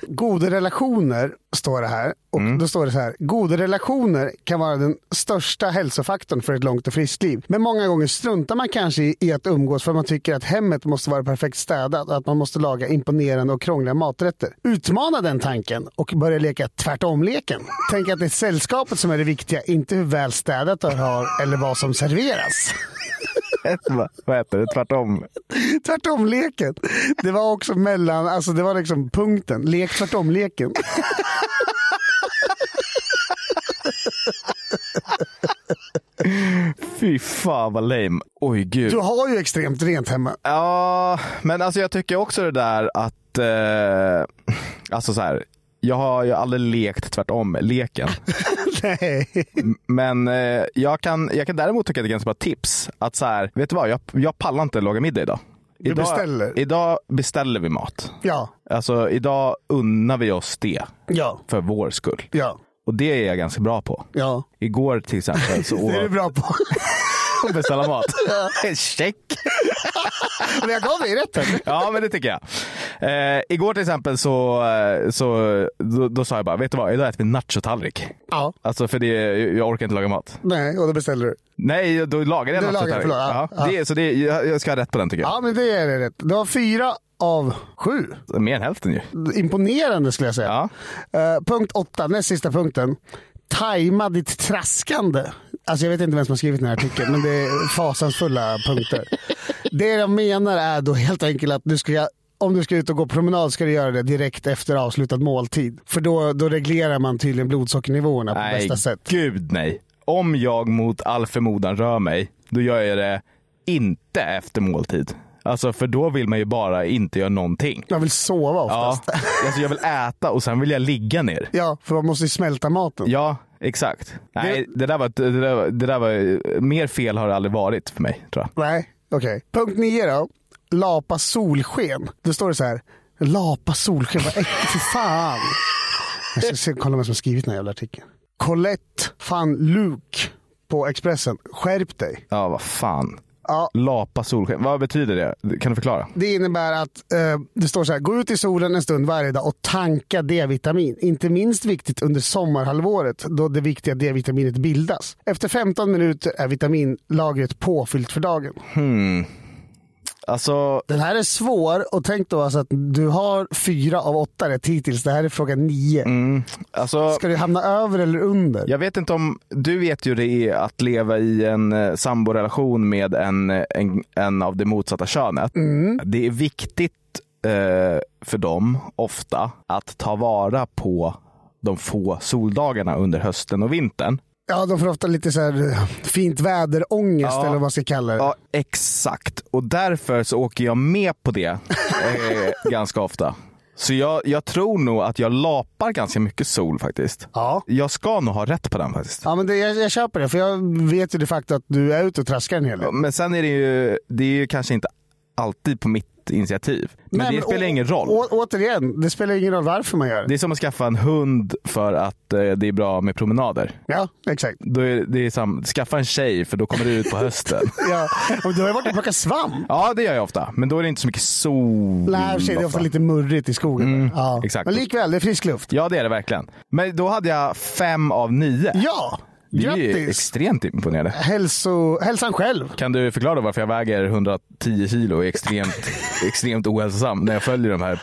S2: Goda relationer står det här. Och då står det så här. Goda relationer kan vara den största hälsofaktorn för ett långt och friskt liv. Men många gånger struntar man kanske i, i att umgås för man tycker att hemmet måste vara perfekt städat och att man måste laga imponerande och krångliga maträtter. Utmana den tanken och börja leka tvärtom-leken. Tänk att det är sällskapet som är det viktiga, inte hur väl städat du har eller vad som serveras.
S1: Va- Vad heter det? Tvärtom.
S2: Tvärtom-leken. Det var också mellan, alltså det var liksom punkten. Lek tvärtom-leken.
S1: Fy fan vad lame. Oj gud.
S2: Du har ju extremt rent hemma.
S1: Ja, men alltså jag tycker också det där att, eh, alltså så här, jag har ju aldrig lekt tvärtom leken.
S2: Nej.
S1: Men eh, jag, kan, jag kan däremot tycka att det är ganska bra tips. Att så här, vet du vad, jag, jag pallar inte laga middag idag.
S2: Du
S1: idag,
S2: beställer?
S1: Idag beställer vi mat.
S2: Ja,
S1: Alltså idag unnar vi oss det
S2: ja,
S1: för vår skull.
S2: ja,
S1: Och det är jag ganska bra på.
S2: ja.
S1: Igår till exempel så
S2: Det är du
S1: åt
S2: bra på.
S1: beställa mat. Check!
S2: Men jag gav dig rätt.
S1: Ja, men det tycker jag. Eh, igår till exempel så, eh, så då, då sa jag bara, vet du vad, idag äter vi nachotallrik.
S2: Ja.
S1: Alltså för det, jag orkar inte laga mat.
S2: Nej, och då beställer du.
S1: Nej, då lagar jag
S2: Du
S1: nachotallrik.
S2: ja,
S1: ja, det, Så det, jag, jag ska ha rätt på den tycker jag.
S2: Ja, men det är det rätt. Det var fyra av sju.
S1: Mer än hälften ju.
S2: Imponerande skulle jag säga.
S1: Ja.
S2: Eh, punkt åtta, näst sista punkten. Tajma ditt traskande. Alltså jag vet inte vem som har skrivit den här artikeln, men det är fasansfulla punkter. Det jag menar är då helt enkelt att du ska om du ska ut och gå promenad ska du göra det direkt efter avslutad måltid. För då, då reglerar man tydligen blodsockernivåerna på
S1: Nej,
S2: bästa sätt.
S1: gud nej. Om jag mot all förmodan rör mig, då gör jag det inte efter måltid. Alltså för då vill man ju bara inte göra någonting.
S2: Man vill sova
S1: Ja,
S2: oftast. Ja,
S1: alltså jag vill äta och sen vill jag ligga ner.
S2: för man måste ju smälta maten.
S1: Ja, exakt. Nej, det där var, det där, var- det där var, mer fel har det aldrig varit för mig tror jag.
S2: Nej, okej. Punkt nio då. Lapa solsken. Då står det så här. Lapa solsken, vad äckligt. Fy fan. Jag ska se, kolla vem som skrivit den här jävla artikeln. Colette van Luke på Expressen. Skärp dig.
S1: Ja, vad fan.
S2: Ja,
S1: Lapa solsken. Vad betyder det? Kan du förklara?
S2: det innebär att eh, det står så här. Gå ut i solen en stund varje dag och tanka D-vitamin. Inte minst viktigt under sommarhalvåret då det viktiga D-vitaminet bildas. Efter 15 minuter är vitaminlagret påfyllt för dagen.
S1: Alltså,
S2: Den här är svår och tänk då alltså att du har fyra av åtta rätt hittills. Det här är fråga nio.
S1: alltså
S2: Ska du hamna över eller under?
S1: jag vet inte om du vet ju det är att leva i en eh, samborelation med en, en, en av det motsatta könet. Det är viktigt eh, för dem ofta att ta vara på de få soldagarna under hösten och vintern.
S2: Ja, de får ofta lite så här eh, fint väderångest
S1: Ja.
S2: eller vad man ska kalla det.
S1: Ja, exakt. Och därför så åker jag med på det eh, ganska ofta. Så jag, jag tror nog att jag lapar ganska mycket sol faktiskt.
S2: Ja.
S1: Jag ska nog ha rätt på den faktiskt.
S2: Ja, men det, jag, jag köper det, för jag vet ju de facto att du är ute och traskar en hel del.
S1: Men sen är det ju, det är ju kanske inte alltid på mitt initiativ. Men
S2: Nej,
S1: det spelar
S2: å-
S1: ingen roll.
S2: Å, återigen, det spelar ingen roll varför man gör det.
S1: Det är som att skaffa en hund för att eh, det är bra med promenader.
S2: Ja, exakt.
S1: Då är det är sam, skaffa en tjej för då kommer du ut på hösten.
S2: Ja. Och du har ju varit och plockat svamp.
S1: ja, det gör jag ofta. Men då är det inte så mycket sol.
S2: Nej, sig, det är ofta lite murrigt i skogen. ja.
S1: Mm, exakt.
S2: Men likväl, det är frisk luft.
S1: Ja, det är det verkligen. Men då hade jag fem av nio.
S2: Ja,
S1: Det är
S2: grattis!
S1: extremt imponerande.
S2: Hälso, hälsan själv.
S1: Kan du förklara varför jag väger 110 kilo och är extremt, extremt ohälsosam när jag följer de här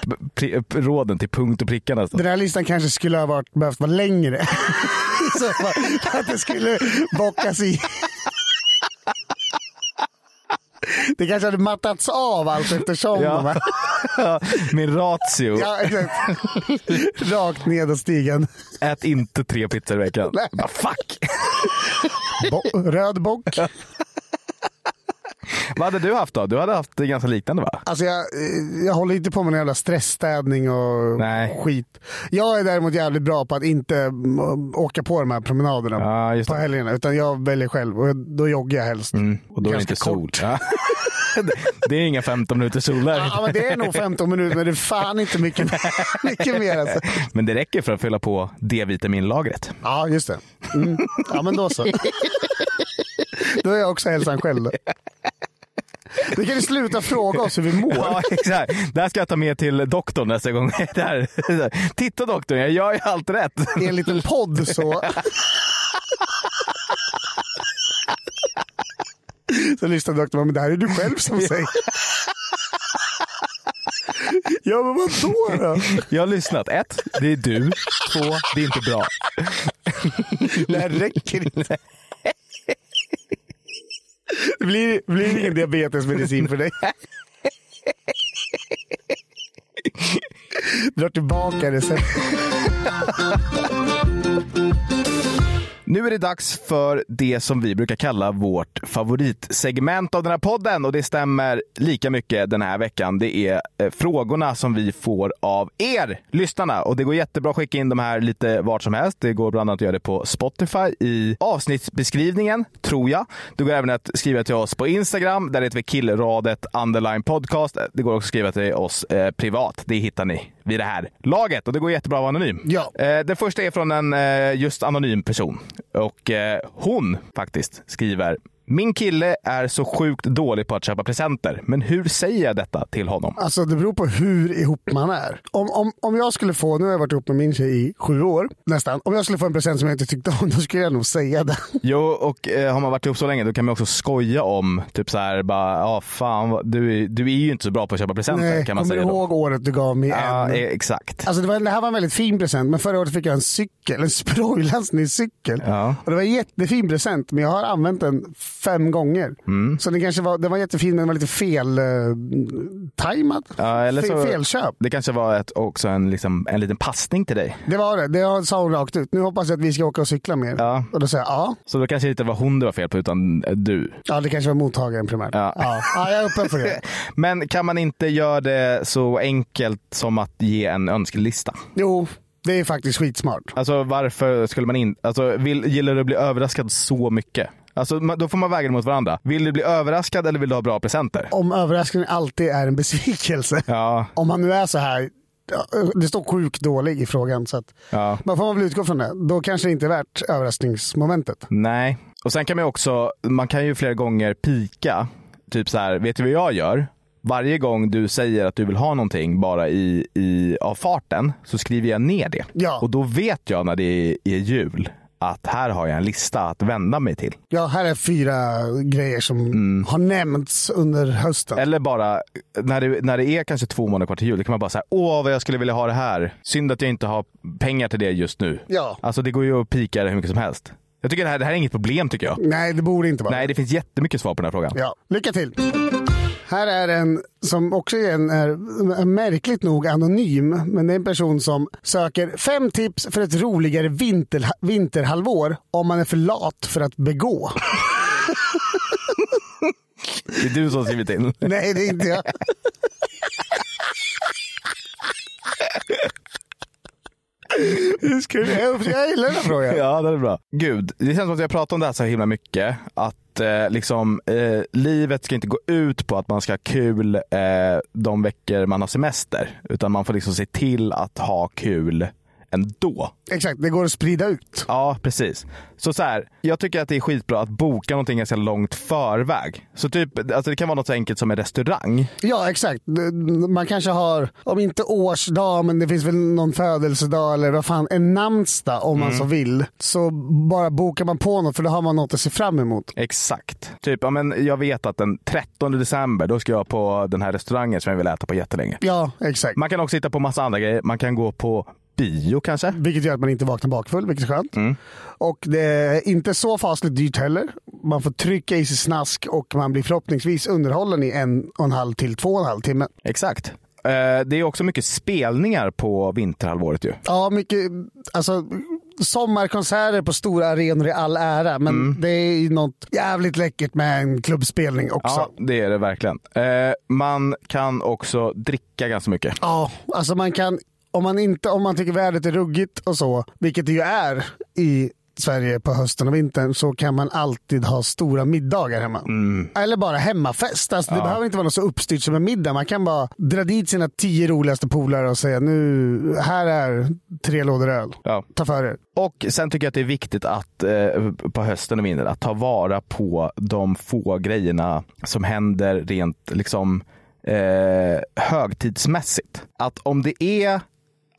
S1: råden till punkt och pricka nästan?
S2: Den här listan kanske skulle ha varit, behövt vara längre. Så att det skulle bockas i. Det kanske hade mattats av allt eftersom.
S1: Ja.
S2: va?
S1: Min ratio,
S2: ja. Rakt nedåt stigen.
S1: ät inte tre pizzor i veckan.
S2: Nej.
S1: Bara, fuck!
S2: Bo- röd bock.
S1: Vad hade du haft då? Du hade haft det ganska liknande va?
S2: Alltså jag, eh, jag håller inte på med någon jävla stressstädning och
S1: Nej.
S2: skit. Jag är däremot jävligt bra på att inte mm, åka på de här promenaderna
S1: Ja,
S2: på helgerna. Utan jag väljer själv och då joggar jag helst.
S1: Mm, och då är det inte sol. Ja. Det- Det är inga 15 minuter sol där.
S2: Ja, men det är nog 15 minuter, men det är fan inte mycket, mycket mer. Alltså.
S1: Men det räcker för att fylla på D-vitaminlagret.
S2: Ja, just det. Mm. Ja, men då så. Då är jag också hälsan själv. Då. Nu kan ni sluta fråga oss hur vi mår.
S1: Ja, exakt. Det här ska jag ta med till doktorn nästa gång. Där. Titta doktorn, jag gör ju allt rätt.
S2: I en liten podd så. Så lyssnar doktorn, men det här är du själv som säger. Ja, men vadå då?
S1: Jag har lyssnat. Ett, det är du. Två, det är inte bra.
S2: Det här räcker inte. Det blir, blir ingen diabetesmedicin för dig. Drar tillbaka receptet.
S1: Nu är det dags för det som vi brukar kalla vårt favoritsegment av den här podden och det stämmer lika mycket den här veckan. Det är eh, frågorna som vi får av er lyssnarna och det går jättebra att skicka in de här lite vart som helst. Det går bland annat att göra det på Spotify i avsnittsbeskrivningen, tror jag. Det går även att skriva till oss på Instagram, där heter vi killradet underline podcast. Det går också att skriva till oss eh, privat. Det hittar ni vid det här laget och det går jättebra att vara anonym.
S2: Ja.
S1: Eh, den första är från en eh, just anonym person och eh, hon faktiskt skriver min kille är så sjukt dålig på att köpa presenter, men hur säger jag detta till honom?
S2: Alltså det beror på hur ihop man är. Om, om, om jag skulle få, nu har jag varit ihop med min tjej i sju år nästan. Om jag skulle få en present som jag inte tyckte om, då skulle jag nog säga det.
S1: Jo, och eh, har man varit ihop så länge, då kan man också skoja om, typ så här, bara, ja fan, vad- du, du är ju inte så bra på att köpa presenter,
S2: Nej,
S1: kan man
S2: kommer
S1: säga
S2: du
S1: då.
S2: ihåg året du gav mig
S1: Ja,
S2: en?
S1: eh, exakt.
S2: Alltså det, var, det här var en väldigt fin present, men förra året fick jag en cykel, en sprojlastningscykel.
S1: Ja.
S2: Och det var en jättefin present, men jag har använt den fem gånger.
S1: Mm.
S2: Så den kanske var, den var jättefin, men den var lite fel eh, tajmad.
S1: Ja, eller så,
S2: Felköp.
S1: Det kanske var ett, också en, liksom, en liten passning till dig.
S2: Det var det, det sa hon rakt ut. Nu hoppas jag att vi ska åka och cykla mer.
S1: Ja.
S2: Och då säger jag ja.
S1: Så då kanske det inte var hon det var fel på, utan eh, du.
S2: Ja, det kanske var mottagaren primärt.
S1: Ja.
S2: Ja. Ja. jag är öppen för det.
S1: Men kan man inte göra det så enkelt som att ge en önskelista?
S2: Jo, det är faktiskt skitsmart.
S1: Alltså varför skulle man inte, alltså vill, gillar du att bli överraskad så mycket? Alltså då får man väga det mot varandra. Vill du bli överraskad eller vill du ha bra presenter?
S2: Om överraskningen alltid är en besvikelse.
S1: Ja,
S2: Om han nu är så här, det står sjukt dålig i frågan. Så att
S1: ja.
S2: man får man väl utgå från det. Då kanske det inte är värt överraskningsmomentet.
S1: Nej. Och sen kan man också, man kan ju flera gånger pika. Typ så här, vet du vad jag gör? Varje gång du säger att du vill ha någonting bara i, i, av farten så skriver jag ner det.
S2: Ja.
S1: Och då vet jag när det är, är jul att här har jag en lista att vända mig till.
S2: Ja, här är fyra grejer som har nämnts under hösten.
S1: Eller bara när det, när det är kanske två månader kvar till jul, då kan man bara säga åh vad jag skulle vilja ha det här. Synd att jag inte har pengar till det just nu.
S2: Ja.
S1: Alltså det går ju att pika det hur mycket som helst. Jag tycker det här, det här är inget problem tycker jag.
S2: Nej, det borde inte vara.
S1: Nej, det finns jättemycket svar på den här frågan.
S2: Ja, lycka till. Här är en som också är, en, är är märkligt nog anonym, men det är en person som söker fem tips för ett roligare vinter, vinterhalvår om man är för lat för att begå.
S1: Det är du som har skrivit in.
S2: Nej, det är inte jag. Hur ska du- Jag jag gillar den här frågan.
S1: Ja, det är bra. Gud, det känns som att jag pratar om det här så himla mycket. Att eh, liksom, eh, livet ska inte gå ut på att man ska ha kul eh, de veckor man har semester. Utan man får liksom se till att ha kul ändå.
S2: Exakt, det går att sprida ut.
S1: Ja, precis. Så så här, jag tycker att det är skitbra att boka någonting ganska långt förväg. Så typ, alltså det kan vara något så enkelt som en restaurang.
S2: Ja, exakt. Man kanske har, om inte årsdag, men det finns väl någon födelsedag eller vad fan, en namnsdag om man så vill. Så bara bokar man på något för då har man något att se fram emot.
S1: Exakt. Typ, ja, men jag vet att den 13 december, då ska jag på den här restaurangen som jag vill äta på jättelänge.
S2: Ja, exakt.
S1: Man kan också hitta på massa andra grejer. Man kan gå på bio kanske.
S2: Vilket gör att man inte vaknar bakfull, vilket är skönt.
S1: Mm.
S2: Och det är inte så fasligt dyrt heller. Man får trycka i sig snask och man blir förhoppningsvis underhållen i en och en halv till två och en halv timme.
S1: Exakt. Eh, Det är också mycket spelningar på vinterhalvåret ju.
S2: Ja, mycket, alltså sommarkonserter på stora arenor i all ära, men
S1: Mm.
S2: det är ju något jävligt läckert med en klubbspelning också.
S1: Ja, det är det verkligen. Eh, Man kan också dricka ganska mycket.
S2: Ja, alltså man kan, om man, inte, om man tycker vädret är ruggigt och så, vilket det ju är i Sverige på hösten och vintern så kan man alltid ha stora middagar hemma. Eller bara hemmafest. Alltså, Det behöver inte vara något så uppstyrt som en middag. Man kan bara dra dit sina tio roligaste polare och säga nu, här är tre lådor öl.
S1: Ja.
S2: Ta för er.
S1: Och sen tycker jag att det är viktigt att eh, på hösten och vintern att ta vara på de få grejerna som händer rent liksom eh, högtidsmässigt. Att om det är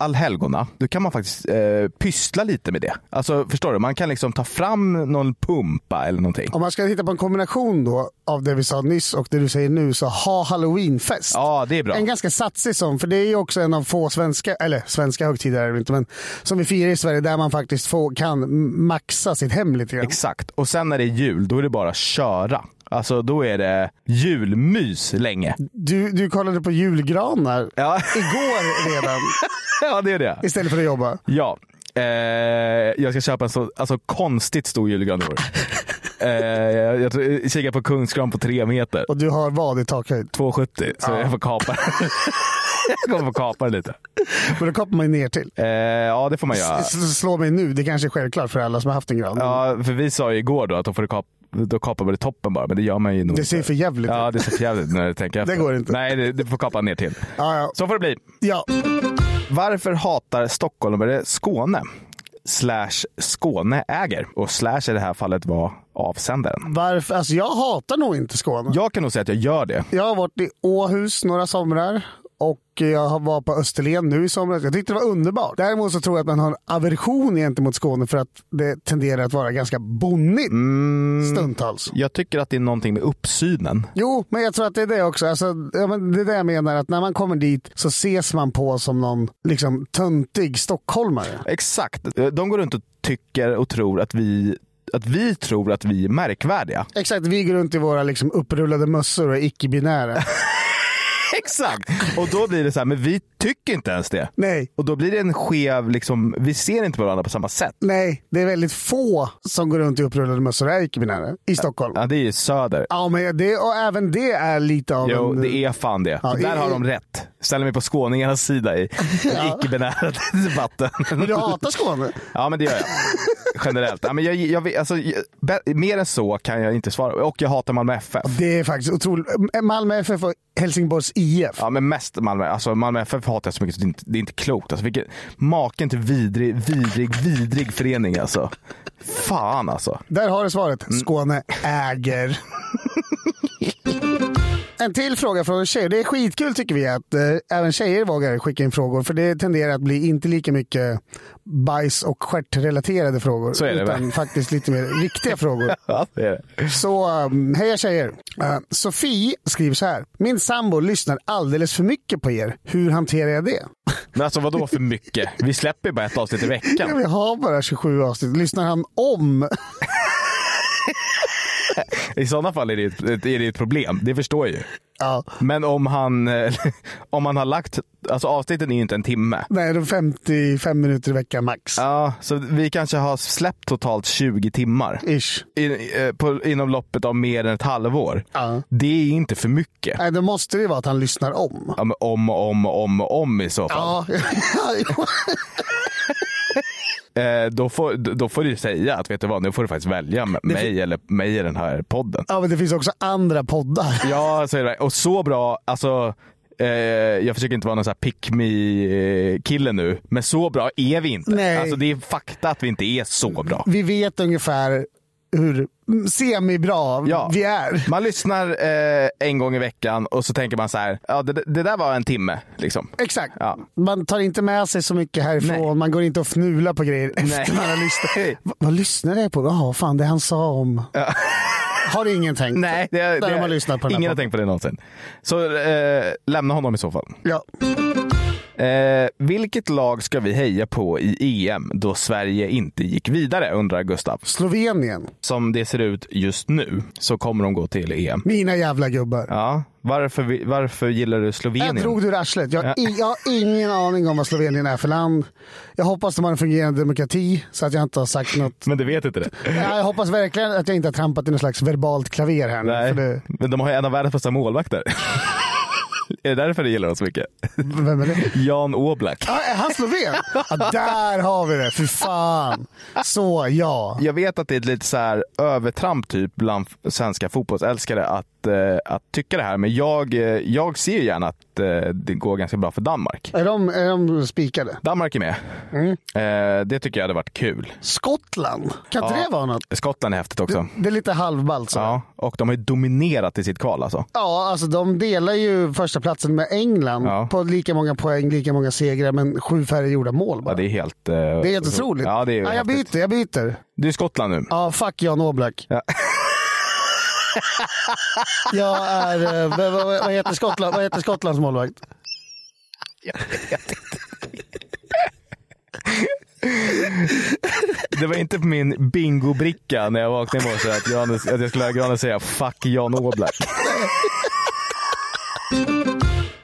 S1: allhelgona, då kan man faktiskt eh, pyssla lite med det. Alltså förstår du? Man kan liksom ta fram någon pumpa eller någonting.
S2: Om man ska hitta på en kombination då av det vi sa nyss och det du säger nu, så ha halloweenfest.
S1: Ja, det är bra.
S2: En ganska satsig sån, för det är ju också en av få svenska, eller svenska högtider är det inte, men som vi firar i Sverige där man faktiskt får, kan maxa sitt hem lite grann.
S1: Exakt. Och sen när det är jul, då är det bara att köra. Alltså då är det julmys länge.
S2: Du, du kollade på julgranar
S1: Ja,
S2: igår redan,
S1: ja det är det.
S2: istället för att jobba.
S1: Ja. Eh, jag ska köpa en så alltså, konstigt stor julgran i år. Eh, jag, jag, kikar på kungsgran på tre meter.
S2: Och du har vad i takhöjd?
S1: 2,70 så jag får kapa Jag kommer få kapa det lite.
S2: Men då kopplar man ju ner till.
S1: Eh, ja, det får man göra.
S2: S- Slå mig nu, det kanske är självklart för alla som har haft en gran.
S1: Ja, för vi sa ju igår då att då, får du kap, då kapar man det toppen bara, men det gör man ju nog
S2: Det ser för jävligt
S1: Ja,
S2: ut.
S1: det ser för jävligt när jag tänker efter.
S2: Det går inte.
S1: Nej, det, det får kapa ner till.
S2: Ja, ja.
S1: Så får det bli.
S2: ja.
S1: Varför hatar stockholmare Skåne? Slash Skåne äger. Och slash i det här fallet var avsändaren.
S2: Varför? Alltså jag hatar nog inte Skåne.
S1: Jag kan nog säga att jag gör det.
S2: Jag har varit i Åhus några somrar och jag har varit på Österlen nu i somras. Jag tyckte det var underbart. Däremot så tror jag att man har en aversion gentemot Skåne för att det tenderar att vara ganska bonnigt
S1: Mm.
S2: stundtals.
S1: Jag tycker att det är någonting med uppsynen.
S2: Jo, men jag tror att det är det också. Alltså, ja, men det är det jag menar, att när man kommer dit så ses man på som någon liksom, töntig stockholmare.
S1: Exakt. De går runt och tycker och tror att vi, att vi tror att vi är märkvärdiga.
S2: Exakt, vi går runt i våra liksom, upprullade mössor och är icke-binära.
S1: Exakt! Och då blir det så här, men vi tycker inte ens det.
S2: Nej,
S1: Och då blir det en skev, liksom, vi ser inte på varandra på samma sätt.
S2: nej, det är väldigt få som går runt i upprullade mössor och är icke-binära i Stockholm.
S1: Ja, det är ju söder.
S2: Ja, men det, och även det är lite av
S1: Jo,
S2: en...
S1: det är fan det.
S2: Ja,
S1: Där
S2: i-
S1: har de rätt. Ställer mig på skåningarnas sida i icke-binära debatten.
S2: Men du hatar Skåne?
S1: Ja, men det gör jag. Generellt. Ja, men jag, jag, alltså, mer än så kan jag inte svara. Och jag hatar Malmö FF.
S2: Det är faktiskt otroligt. Malmö FF och Helsingborgs IF.
S1: Ja, men mest Malmö. Alltså, Malmö FF hatar jag så mycket så det är inte, det är inte klokt. Alltså, vilken, maken till vidrig, vidrig, vidrig förening alltså. Fan alltså.
S2: Där har du svaret. Skåne äger. En till fråga från en tjej. Det är skitkul tycker vi att eh, även tjejer vågar skicka in frågor. För det tenderar att bli inte lika mycket bajs och stjärtrelaterade frågor.
S1: Så är det,
S2: utan
S1: va?
S2: faktiskt lite mer riktiga frågor.
S1: Ja, det är det.
S2: Så um, heja tjejer. Uh, Sofie skriver så här. Min sambo lyssnar alldeles för mycket på er. Hur hanterar jag det?
S1: Men alltså vadå för mycket? Vi släpper bara ett avsnitt i
S2: Ja,
S1: veckan.
S2: vi har bara 27 avsnitt. Lyssnar han om?
S1: I sådana fall är det, ett, är det ett problem. Det förstår jag ju.
S2: Ja.
S1: Men om han, om han har lagt, alltså avsnitten är ju inte en timme.
S2: Nej, de 55 minuter i veckan max.
S1: Ja, så vi kanske har släppt totalt 20 timmar.
S2: Ish.
S1: I, eh, på, inom loppet av mer än ett halvår.
S2: Ja.
S1: Det är inte för mycket.
S2: Nej, då måste det vara att han lyssnar om.
S1: Ja, men om och om och om och om i så fall.
S2: Ja,
S1: Eh, då, får, då får du säga att vet du vad, nu får du faktiskt välja mig eller mig i den här podden.
S2: ja, men det finns också andra poddar.
S1: Ja, så är det. Och så bra, alltså eh, jag försöker inte vara någon pick me kille nu, men så bra är vi inte.
S2: Nej.
S1: Alltså det är fakta att vi inte är så bra.
S2: Vi vet ungefär hur semibra
S1: Ja.
S2: vi är.
S1: Man lyssnar eh, en gång i veckan och så tänker man så här, ja det, det där var en timme. Liksom.
S2: Exakt.
S1: Ja.
S2: Man tar inte med sig så mycket härifrån.
S1: Nej.
S2: Man går inte och fnular på grejer efter
S1: Nej.
S2: man har lyssnat. Va- vad lyssnade jag på? Jaha, fan det han sa om... Har ingen tänkt.
S1: Nej, det, det,
S2: har man lyssnat på
S1: ingen har tänkt på det någonsin. Så eh, lämna honom i så fall.
S2: Ja.
S1: Eh, vilket lag ska vi heja på i EM då Sverige inte gick vidare, undrar Gustav.
S2: Slovenien.
S1: Som det ser ut just nu så kommer de gå till EM.
S2: Mina jävla gubbar.
S1: Ja, varför, vi- varför gillar du Slovenien?
S2: Jag drog det ur arslet. Jag,
S1: Ja.
S2: jag har ingen aning om vad Slovenien är för land. Jag hoppas de har en fungerande demokrati så att jag inte har sagt något.
S1: Men du vet inte det?
S2: Ja, jag hoppas verkligen att jag inte har trampat i något slags verbalt klaver här nu.
S1: Nej,
S2: det,
S1: men de har ju en av världens bästa målvakter. Är det därför du gillar dem så mycket?
S2: Vem är det?
S1: Jan Oblak.
S2: Ah, är han sloven? Ah, där har vi det, för fan. Så, ja.
S1: Jag vet att det är ett lite så här övertramp typ bland svenska fotbollsälskare att, eh, att tycka det här. Men jag, eh, jag ser gärna att eh, det går ganska bra för Danmark.
S2: Är de, är de spikade?
S1: Danmark är med. Eh, det tycker jag hade varit kul.
S2: Skottland? Kan inte
S1: Ja.
S2: det vara något?
S1: Skottland är häftigt också.
S2: Det är lite halvballt.
S1: Ja, och de har ju dominerat i sitt kval alltså.
S2: Ja, alltså de delar ju första platsen med England
S1: Ja.
S2: på lika många poäng, lika många segrar, men sju färre gjorda mål bara.
S1: Ja, det är helt... eh,
S2: Det är helt otroligt.
S1: Ja, det är
S2: jag
S1: häftigt.
S2: byter, jag byter.
S1: Du är Skottland nu.
S2: Ja, fuck Jan Oblak.
S1: Ja.
S2: jag är, eh, vad, vad, vad, heter Skottland, vad heter Skottlands målvakt?
S1: Det var inte på min bingobricka när jag vaknade i morse att, Johannes, att jag skulle lära Johannes säga fuck Jan Oblak.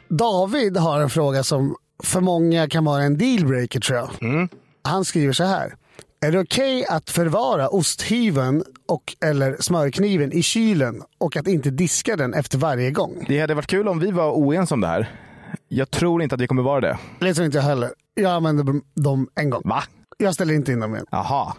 S2: David har en fråga som för många kan vara en dealbreaker tror jag.
S1: Mm.
S2: Han skriver så här. Är det okej att förvara osthyveln och eller smörkniven i kylen och att inte diska den efter varje gång?
S1: Det hade varit kul om vi var oense om det här. Jag tror inte att vi kommer vara det.
S2: Det tror inte jag heller. Jag använder dem en gång.
S1: Va?
S2: Jag ställer inte in dem igen.
S1: Jaha.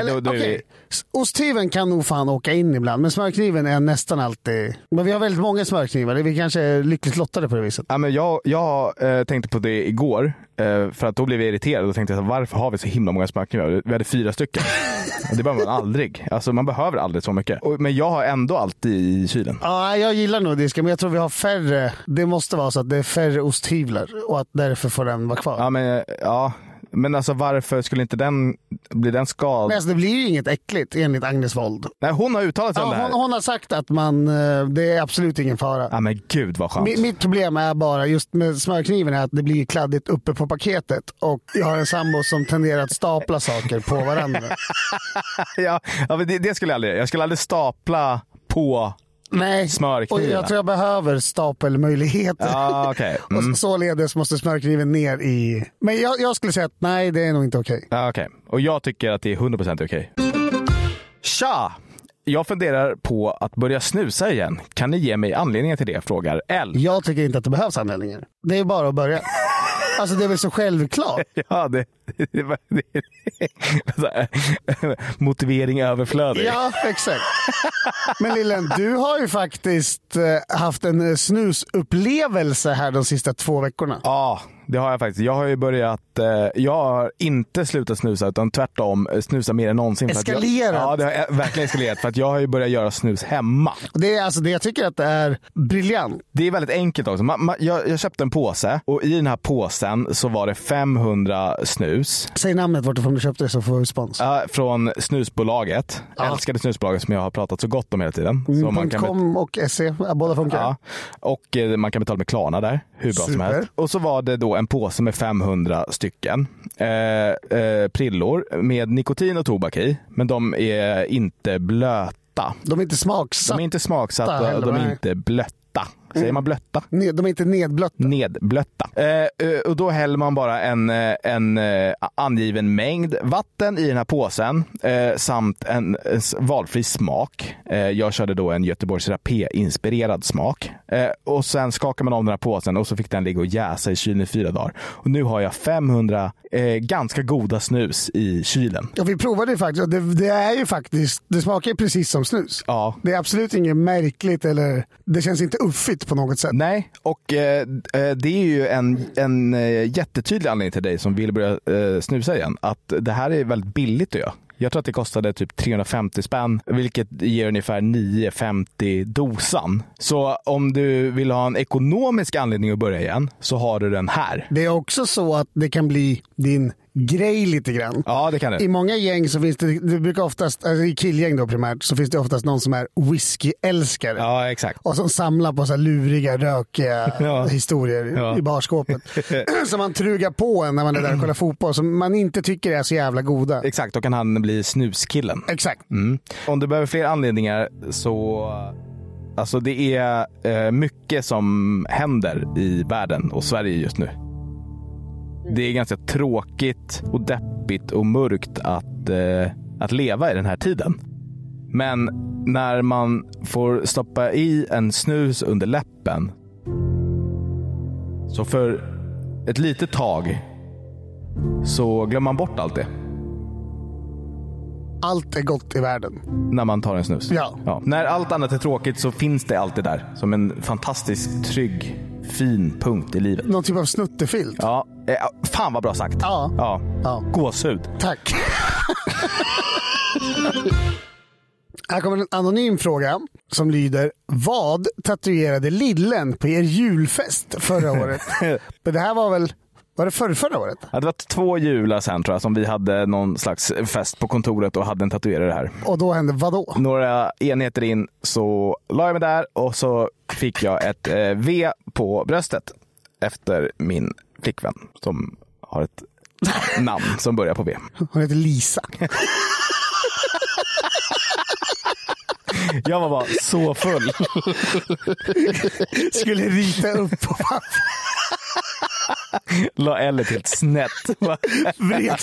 S2: Eller,
S1: då, då
S2: okej.
S1: vi...
S2: Osthyveln kan nog fan åka in ibland, men smörkniven är nästan alltid... Men vi har väldigt många smörknivar. Vi kanske är lyckligt lottade på det viset.
S1: Ja, men jag jag eh, tänkte på det igår, eh, för att då blev jag irriterad. Då tänkte jag, varför har vi så himla många smörknivar? Vi hade fyra stycken. Och det behöver man aldrig. Alltså, man behöver aldrig så mycket. Och, men jag har ändå alltid i kylen.
S2: Ja, jag gillar nog disken, men jag tror vi har färre. Det måste vara så att det är färre osthyvlar och att därför får den vara kvar.
S1: Ja, men, ja. Men alltså varför skulle inte den bli den skad?
S2: Men alltså, det blir ju inget äckligt enligt Agnes Wold.
S1: Nej, hon har uttalat sig om
S2: Ja,
S1: det här.
S2: hon, hon har sagt att man, eh, det är absolut ingen fara.
S1: Ja, men gud vad skönt.
S2: Mi- Mitt problem är bara just med smörkniven är att det blir kladdigt uppe på paketet och jag har en sambo som tenderar att stapla saker på varandra.
S1: ja, ja, det, det skulle jag aldrig Jag skulle aldrig stapla på...
S2: Nej, och
S1: Smörkniven.
S2: jag tror jag behöver stapelmöjligheter.
S1: Ja, okej. Mm.
S2: Och således måste smörkniven ner i... Men jag, jag skulle säga att nej, det är nog inte okej.
S1: Ja, okej. Och jag tycker att det är 100% okej. Tja! Jag funderar på att börja snusa igen. Kan ni ge mig anledningen till det? Frågar L.
S2: Jag tycker inte att det behövs anmälningar. Det är bara att börja. Alltså det är väl så självklart.
S1: Ja, det... motivering överflödig.
S2: Ja, exakt. Men Lillen, du har ju faktiskt eh, haft en eh, snusupplevelse här de sista två veckorna.
S1: Ja, det har jag faktiskt. Jag har ju börjat, eh, jag har inte slutat snusa utan tvärtom snusa mer än någonsin.
S2: Eskalerat.
S1: Jag, ja, det har verkligen eskalerat. För att jag har ju börjat göra snus hemma.
S2: Det är alltså det jag tycker att det är briljant.
S1: Det är väldigt enkelt också. Man, man, jag, jag köpte en påse och i den här påsen så var det 500 snus.
S2: Säg namnet vartifrån du köpte det så får vi spons.
S1: Ja, från snusbolaget.
S2: Ja.
S1: Älskade snusbolaget som jag har pratat så gott om hela tiden. Så
S2: Mm,
S1: man kan
S2: .com och SE, båda funkar.
S1: Ja, och eh, man kan betala med Klarna där, hur bra som
S2: Super.
S1: helst. Och så var det då en påse med 500 stycken eh, eh, prillor med nikotin och tobak i, men de är inte blöta.
S2: De är inte smaksatta.
S1: De är inte smaksatta,
S2: heller,
S1: de är inte blötta. Säger man blötta?
S2: De är inte nedblötta.
S1: Nedblötta. Eh, eh, och då häller man bara en, eh, en eh, angiven mängd vatten i den här påsen eh, samt en, en valfri smak. Eh, jag körde då en Göteborgs Rapé-inspirerad smak. Och sen skakar man om den här påsen och så fick den ligga och jäsa i kylen i fyra dagar. Och nu har jag 500 eh, ganska goda snus i kylen.
S2: Ja, vi provade ju faktiskt det, det är ju faktiskt, det smakar precis som snus.
S1: Ja,
S2: Det är absolut inget märkligt eller det känns inte uffigt på något sätt.
S1: Nej, och eh, eh, det är ju en, en eh, jättetydlig anledning till dig som vill börja eh, snusa igen. Att det här är väldigt billigt att göra. Jag tror att det kostade typ 350 spänn, vilket ger ungefär 9,50 dosan. Så om du vill ha en ekonomisk anledning att börja igen, så har du den här.
S2: Det är också så att det kan bli din grej lite grann.
S1: Ja, det kan
S2: I
S1: det.
S2: många gäng så finns det, det brukar oftast, alltså i killgäng då primärt, så finns det oftast någon som är whiskyälskare.
S1: Ja, exakt.
S2: Och som samlar på så luriga, rökiga
S1: Ja.
S2: historier
S1: Ja.
S2: i barskåpet. som man trugar på en när man är där och kollar fotboll, som man inte tycker är så jävla goda.
S1: Exakt, då kan han bli snuskillen.
S2: Exakt.
S1: Mm. Om du behöver fler anledningar så Alltså det är eh, mycket som händer i världen och Sverige just nu. Det är ganska tråkigt och deppigt och mörkt att, eh, att leva i den här tiden. Men när man får stoppa i en snus under läppen Så för ett litet tag så glömmer man bort allt det
S2: Allt är gott i världen.
S1: när man tar en snus.
S2: Ja.
S1: När allt annat är tråkigt så finns det alltid där. Som en fantastisk, trygg, fin punkt i livet.
S2: Någon typ av snuttefilt.
S1: Ja, eh, fan vad bra sagt.
S2: Ja.
S1: ja.
S2: Ja.
S1: Gåshud.
S2: Tack. Här kommer en anonym fråga som lyder. Vad tatuerade Lillen på er julfest förra året? Men det här var väl, var det förra, förra året?
S1: Ja, det var två jular sen tror jag som vi hade någon slags fest på kontoret och hade en tatuerare här.
S2: Och då hände vad då?
S1: Några enheter in så la jag mig där och så fick jag ett eh, V på bröstet efter min flickvän som har ett namn som börjar på V.
S2: Hon heter Lisa.
S1: Jag var bara så full.
S2: Skulle rita upp på papper.
S1: La L helt snett.
S2: Vred.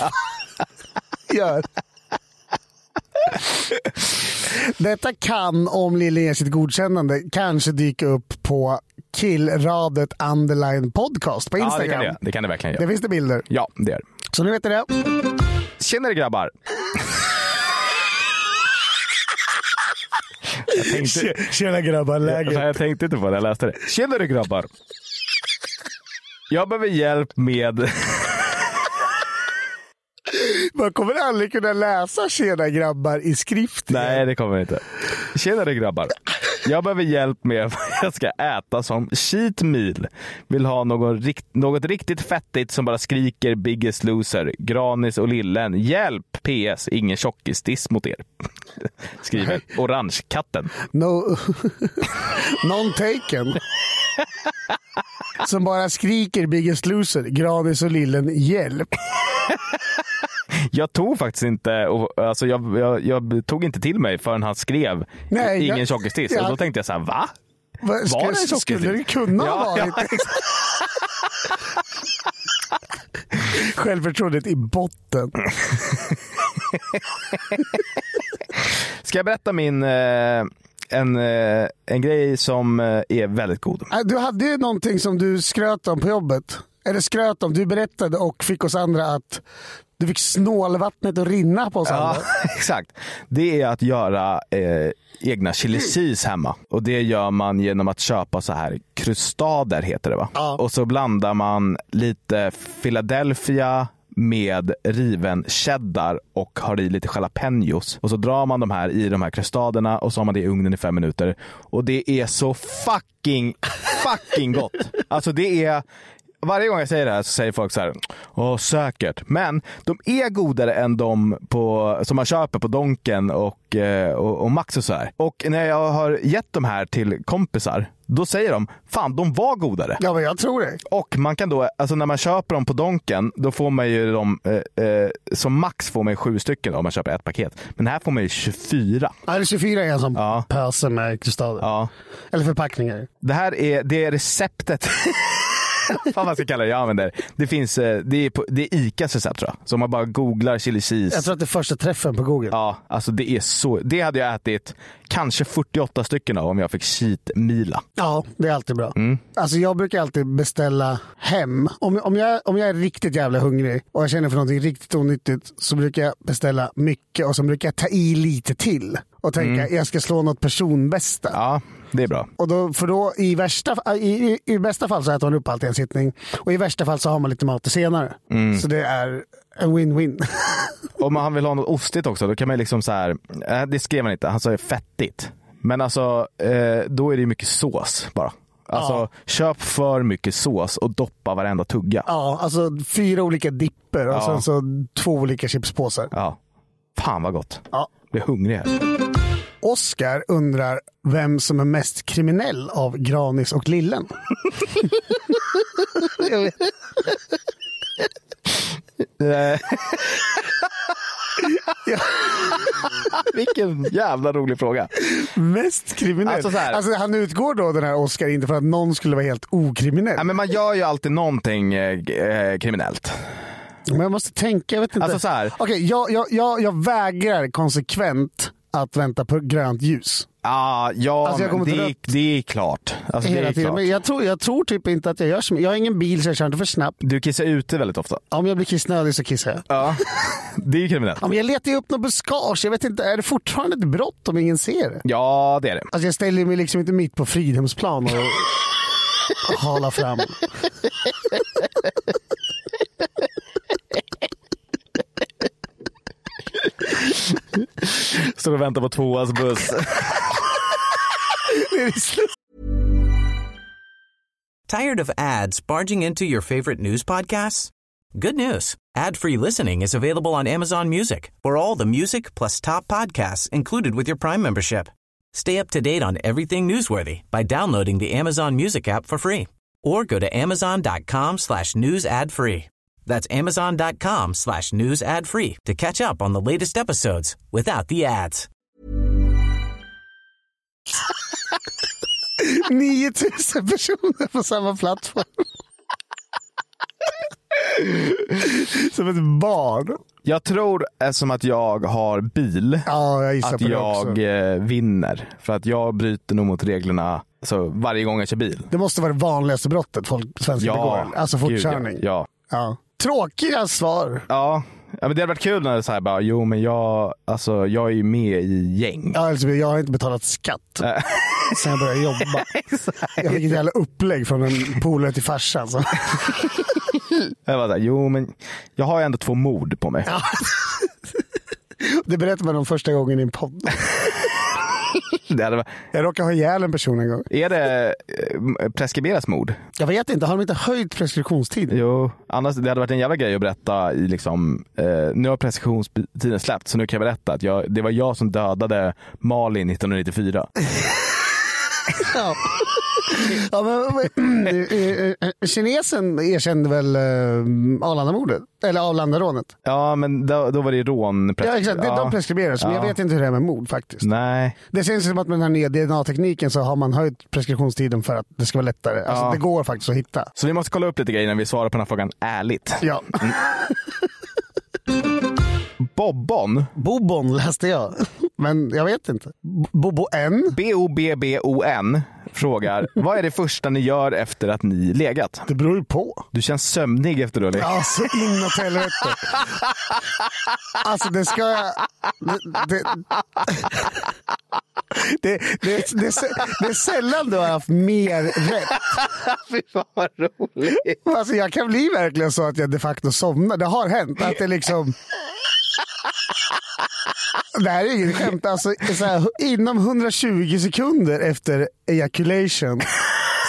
S2: Gör. Detta kan, om Lille ger sitt godkännande, kanske dyka upp på killradet underline podcast på
S1: Ja, det
S2: Instagram.
S1: kan det, det kan det verkligen göra.
S2: finns det bilder.
S1: Ja, det är det.
S2: Så nu vet ni det.
S1: Tjenare grabbar! Jag tänkte,
S2: Tjena grabbar, läget?
S1: jag tänkte inte på det jag läste det. Tjenare grabbar! Jag behöver hjälp med...
S2: Man kommer aldrig kunna läsa tjena grabbar i skrift.
S1: Nej, det kommer inte. Tjenare grabbar! Jag behöver hjälp med vad jag ska äta som cheat meal. Vill ha rikt, något riktigt fettigt som bara skriker biggest loser. Granis och Lillen. Hjälp! PS. Ingen tjockisdiss mot er. Skriver Orangekatten.
S2: No... Non taken. Som bara skriker Biggest Loser, Gradis och Lillen, hjälp.
S1: Jag tog faktiskt inte, och, alltså jag, jag, jag tog inte till mig förrän han skrev
S2: Nej,
S1: ingen tjockisdiss.
S2: ja.
S1: Och då tänkte jag så här, va?
S2: Va,
S1: Var
S2: ska,
S1: det en tjockisdiss?
S2: skulle det kunna
S1: Ja,
S2: ha varit? Självförtroendet i botten.
S1: Ska jag berätta min, eh, en, eh, en grej som eh, är väldigt god?
S2: Äh, Du hade ju någonting som du skröt om på jobbet. Eller skröt om, du berättade och fick oss andra att du fick snålvattnet att rinna på oss
S1: Ja,
S2: andra.
S1: exakt. Det är att göra eh, egna cheese hemma. Och det gör man genom att köpa så här krustader heter det va?
S2: Ja.
S1: Och så blandar man lite Philadelphia med riven cheddar och har i lite jalapenos. Och så drar man de här i de här krustaderna och så har man det i ugnen i fem minuter. Och det är så fucking, fucking gott. Alltså det är varje gång jag säger det här så säger folk så här, åh säkert. Men de är godare än de på, som man köper på Donken och, eh, och, och Max och så här. Och när jag har gett de här till kompisar, då säger de, fan de var godare.
S2: Ja, men jag tror det.
S1: Och man kan då, alltså när man köper dem på Donken, då får man ju dem, eh, eh, som max får man ju sju stycken om man köper ett paket. Men här får man ju 24.
S2: Ja, det är 24 är en sån
S1: Ja.
S2: pöse med kristaller.
S1: Ja.
S2: Eller förpackningar.
S1: Det här är, det är receptet. Fan vad ska kalla det jag använder. Det finns, eh, det är, på, det är Icas recept tror jag. Så om man bara googlar chili cheese.
S2: Jag tror att det är första träffen på Google.
S1: Ja, alltså det är så. Det hade jag ätit kanske 48 stycken av om jag fick cheat mila.
S2: Ja, det är alltid bra.
S1: Mm.
S2: Alltså jag brukar alltid beställa hem. Om, om, jag, om jag är riktigt jävla hungrig och jag känner för någonting riktigt onyttigt så brukar jag beställa mycket och så brukar jag ta i lite till. Och tänka jag ska slå något personbästa.
S1: Mm. Ja, det är bra.
S2: Och då, för då i, värsta, i, i, bästa fall så äter man upp allt i en sittning. Och i värsta fall så har man lite mat till senare.
S1: Mm.
S2: Så det är en win-win.
S1: Om han vill ha något ostigt också, då kan man liksom så här. eh, Det skrev han inte, han sa fettigt. Men alltså, eh, då är det mycket sås bara. Alltså,
S2: Ja.
S1: köp för mycket sås och doppa varenda tugga.
S2: ja, alltså fyra olika dipper och
S1: Ja.
S2: sen så två olika chipspåsar.
S1: Ja. Fan vad gott.
S2: Ja.
S1: Jag blir hungrig här.
S2: Oscar undrar vem som är mest kriminell av Granis och Lillen.
S1: Vilken jävla rolig fråga.
S2: Mest kriminell?
S1: Alltså.
S2: Alltså, han utgår då den här Oscar inte för att någon skulle vara helt okriminell.
S1: Ja, men man gör ju alltid någonting eh, eh, kriminellt.
S2: Men jag måste tänka, jag vet inte.
S1: Alltså så här.
S2: Okej, jag, jag, jag, jag vägrar konsekvent att vänta på grönt ljus.
S1: Ah, ja,
S2: Alltså, jag
S1: det, är, det är klart. Alltså, det är
S2: tiden.
S1: klart.
S2: Men jag tror, jag tror typ inte att jag gör så. Jag har ingen bil så jag kör inte för snabbt.
S1: Du kissar ute väldigt ofta.
S2: Om jag blir kissnödig så kissar jag.
S1: Ja, det är ju kriminellt.
S2: Ja, men jag letar ju upp något buskage. Jag vet inte, är det fortfarande ett brott om ingen ser det?
S1: Ja, det är det.
S2: Alltså jag ställer mig liksom inte mitt på Fridhemsplan och halar fram.
S1: Står och väntar på tvåans buss.
S5: Tired of ads barging into your favorite news podcasts? Good news. Ad-free listening is available on Amazon Music for all the music plus top podcasts included with your Prime membership. Stay up to date on everything newsworthy by downloading the Amazon Music app for free or go to amazon.com slash news ad free. That's amazon.com slash news ad free to catch up on the latest episodes without the ads.
S2: 9000 personer på samma plattform. Som ett barn.
S1: Jag tror, eftersom att jag har bil,
S2: Ja, jag
S1: att jag
S2: också.
S1: eh, vinner. För att jag bryter nog mot reglerna alltså, varje gång jag kör bil.
S2: Det måste vara det vanligaste brottet folk svenskar begår. Alltså
S1: gud,
S2: fortkörning.
S1: Ja.
S2: Ja. Tråkiga svar.
S1: Ja. ja, men det hade varit kul när det så här bara, jo men jag, alltså, jag är ju med i gäng.
S2: Ja, alltså, jag har inte betalat skatt
S1: Äh.
S2: sen jag började jobba. Jag fick ett jävla upplägg från en polare till farsan. Så.
S1: Jag var där, jo men jag har ju ändå två mord på mig.
S2: Det berättade man om första gången i en podd.
S1: Det hade, varit-
S2: Jag råkade ha ihjäl en person en gång.
S1: är det eh, preskriberas mord?
S2: Jag vet inte, har de inte höjt preskriptionstiden?
S1: Jo, annars det hade varit en jävla grej att berätta i liksom, eh, nu har preskriptionstiden släppt så nu kan jag berätta att jag, det var jag som dödade Malin 1994.
S2: Ja. Ja, men, men, eh, eh, kinesen erkände väl eh, Arlandamordet? Eller Arlandarånet?
S1: Ja, men då, då var det rån.
S2: Ja, exakt.
S1: Ja.
S2: De preskriberas, men jag
S1: Ja.
S2: vet inte hur det är med mord faktiskt.
S1: Nej,
S2: Det känns som att med den här nya DNA-tekniken så har man höjt preskriptionstiden för att det ska vara lättare. Alltså,
S1: Ja.
S2: Det går faktiskt att hitta.
S1: så vi måste kolla upp lite grejer när vi svarar på den här frågan ärligt.
S2: Ja.
S1: Bobbon,
S2: Bobon läste jag, men jag vet inte. Bobo N?
S1: B-O-B-B-O-N, frågar vad är det första ni gör efter att ni legat?
S2: Det beror ju på.
S1: Du känns sömnig efter att du har legat.
S2: Ja, så inåt helvete. Alltså det ska jag... Det, det, det, det, det är sällan du har haft mer rätt.
S1: Fy fan vad roligt.
S2: Alltså jag kan bli verkligen så att jag de facto somnar. Det har hänt. Att det liksom... Det här är inget skämt. Alltså, så här, inom 120 sekunder efter ejaculation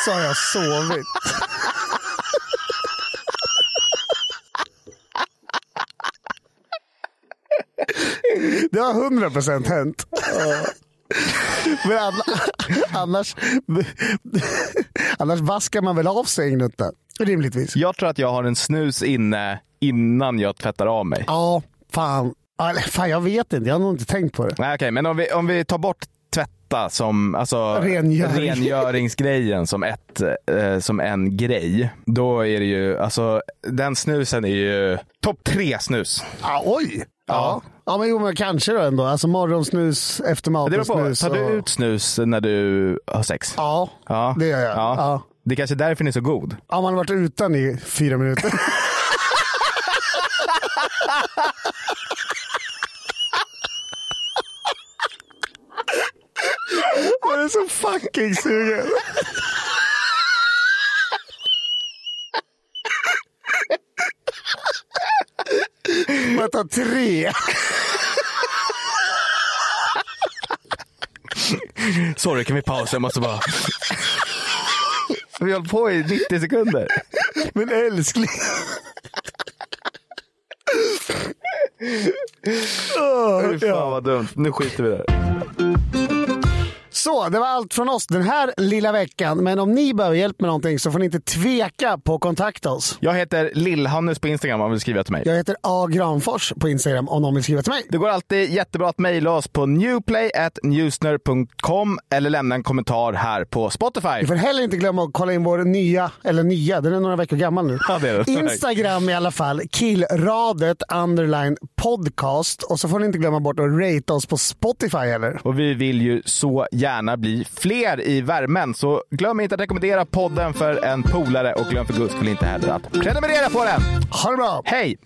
S2: så har jag sovit. Det har 100 procent hänt. Men anna- annars, annars vaskar man väl av sig gnutta, rimligtvis.
S1: Jag tror att jag har en snus inne innan jag tvättar av mig.
S2: Ja, fan. Fan, jag vet inte. Jag har nog inte tänkt på det.
S1: Nej, okej, men om vi, om vi tar bort tvätta som alltså,
S2: Rengöring.
S1: rengöringsgrejen som, ett, eh, som en grej. Då är det ju, alltså den snusen är ju topp tre snus.
S2: Ja, oj! Ja. Ja, men jo, men kanske då ändå. Alltså morgonsnus,
S1: på,
S2: eftermatensnus.
S1: tar du
S2: och-
S1: ut snus när du har sex?
S2: Ja,
S1: Ja.
S2: det gör jag.
S1: Ja.
S2: Ja.
S1: Det är kanske är därför den är så god.
S2: Ja, man har varit utan i fyra minuter. Jag är så fucking sugen. Man tar tre.
S1: Sorry, kan vi pausa? Jag måste bara... Vi har på i 90 sekunder.
S2: Men älskling.
S1: Fy
S2: ja.
S1: fan vad dumt. Nu skiter vi där.
S2: Så det var allt från oss den här lilla veckan. Men om ni behöver hjälp med någonting så får ni inte tveka på att kontakta oss.
S1: Jag heter Lillhannes på Instagram om man vill skriva till mig.
S2: Jag heter A. Granfors på Instagram om någon vill skriva till mig.
S1: Det går alltid jättebra att mejla oss på newplay.newsner.com eller lämna en kommentar här på Spotify.
S2: Vi får heller inte glömma att kolla in vår nya, eller nya, den är några veckor gammal nu.
S1: Ja, det är det.
S2: Instagram i alla fall, killradet underline podcast. Och så får ni inte glömma bort att rate oss på Spotify heller.
S1: Och vi vill ju så gärna bli fler i värmen, så glöm inte att rekommendera podden för en polare och glöm för guds skull inte heller att prenumerera på den.
S2: Ha det bra!
S1: Hej!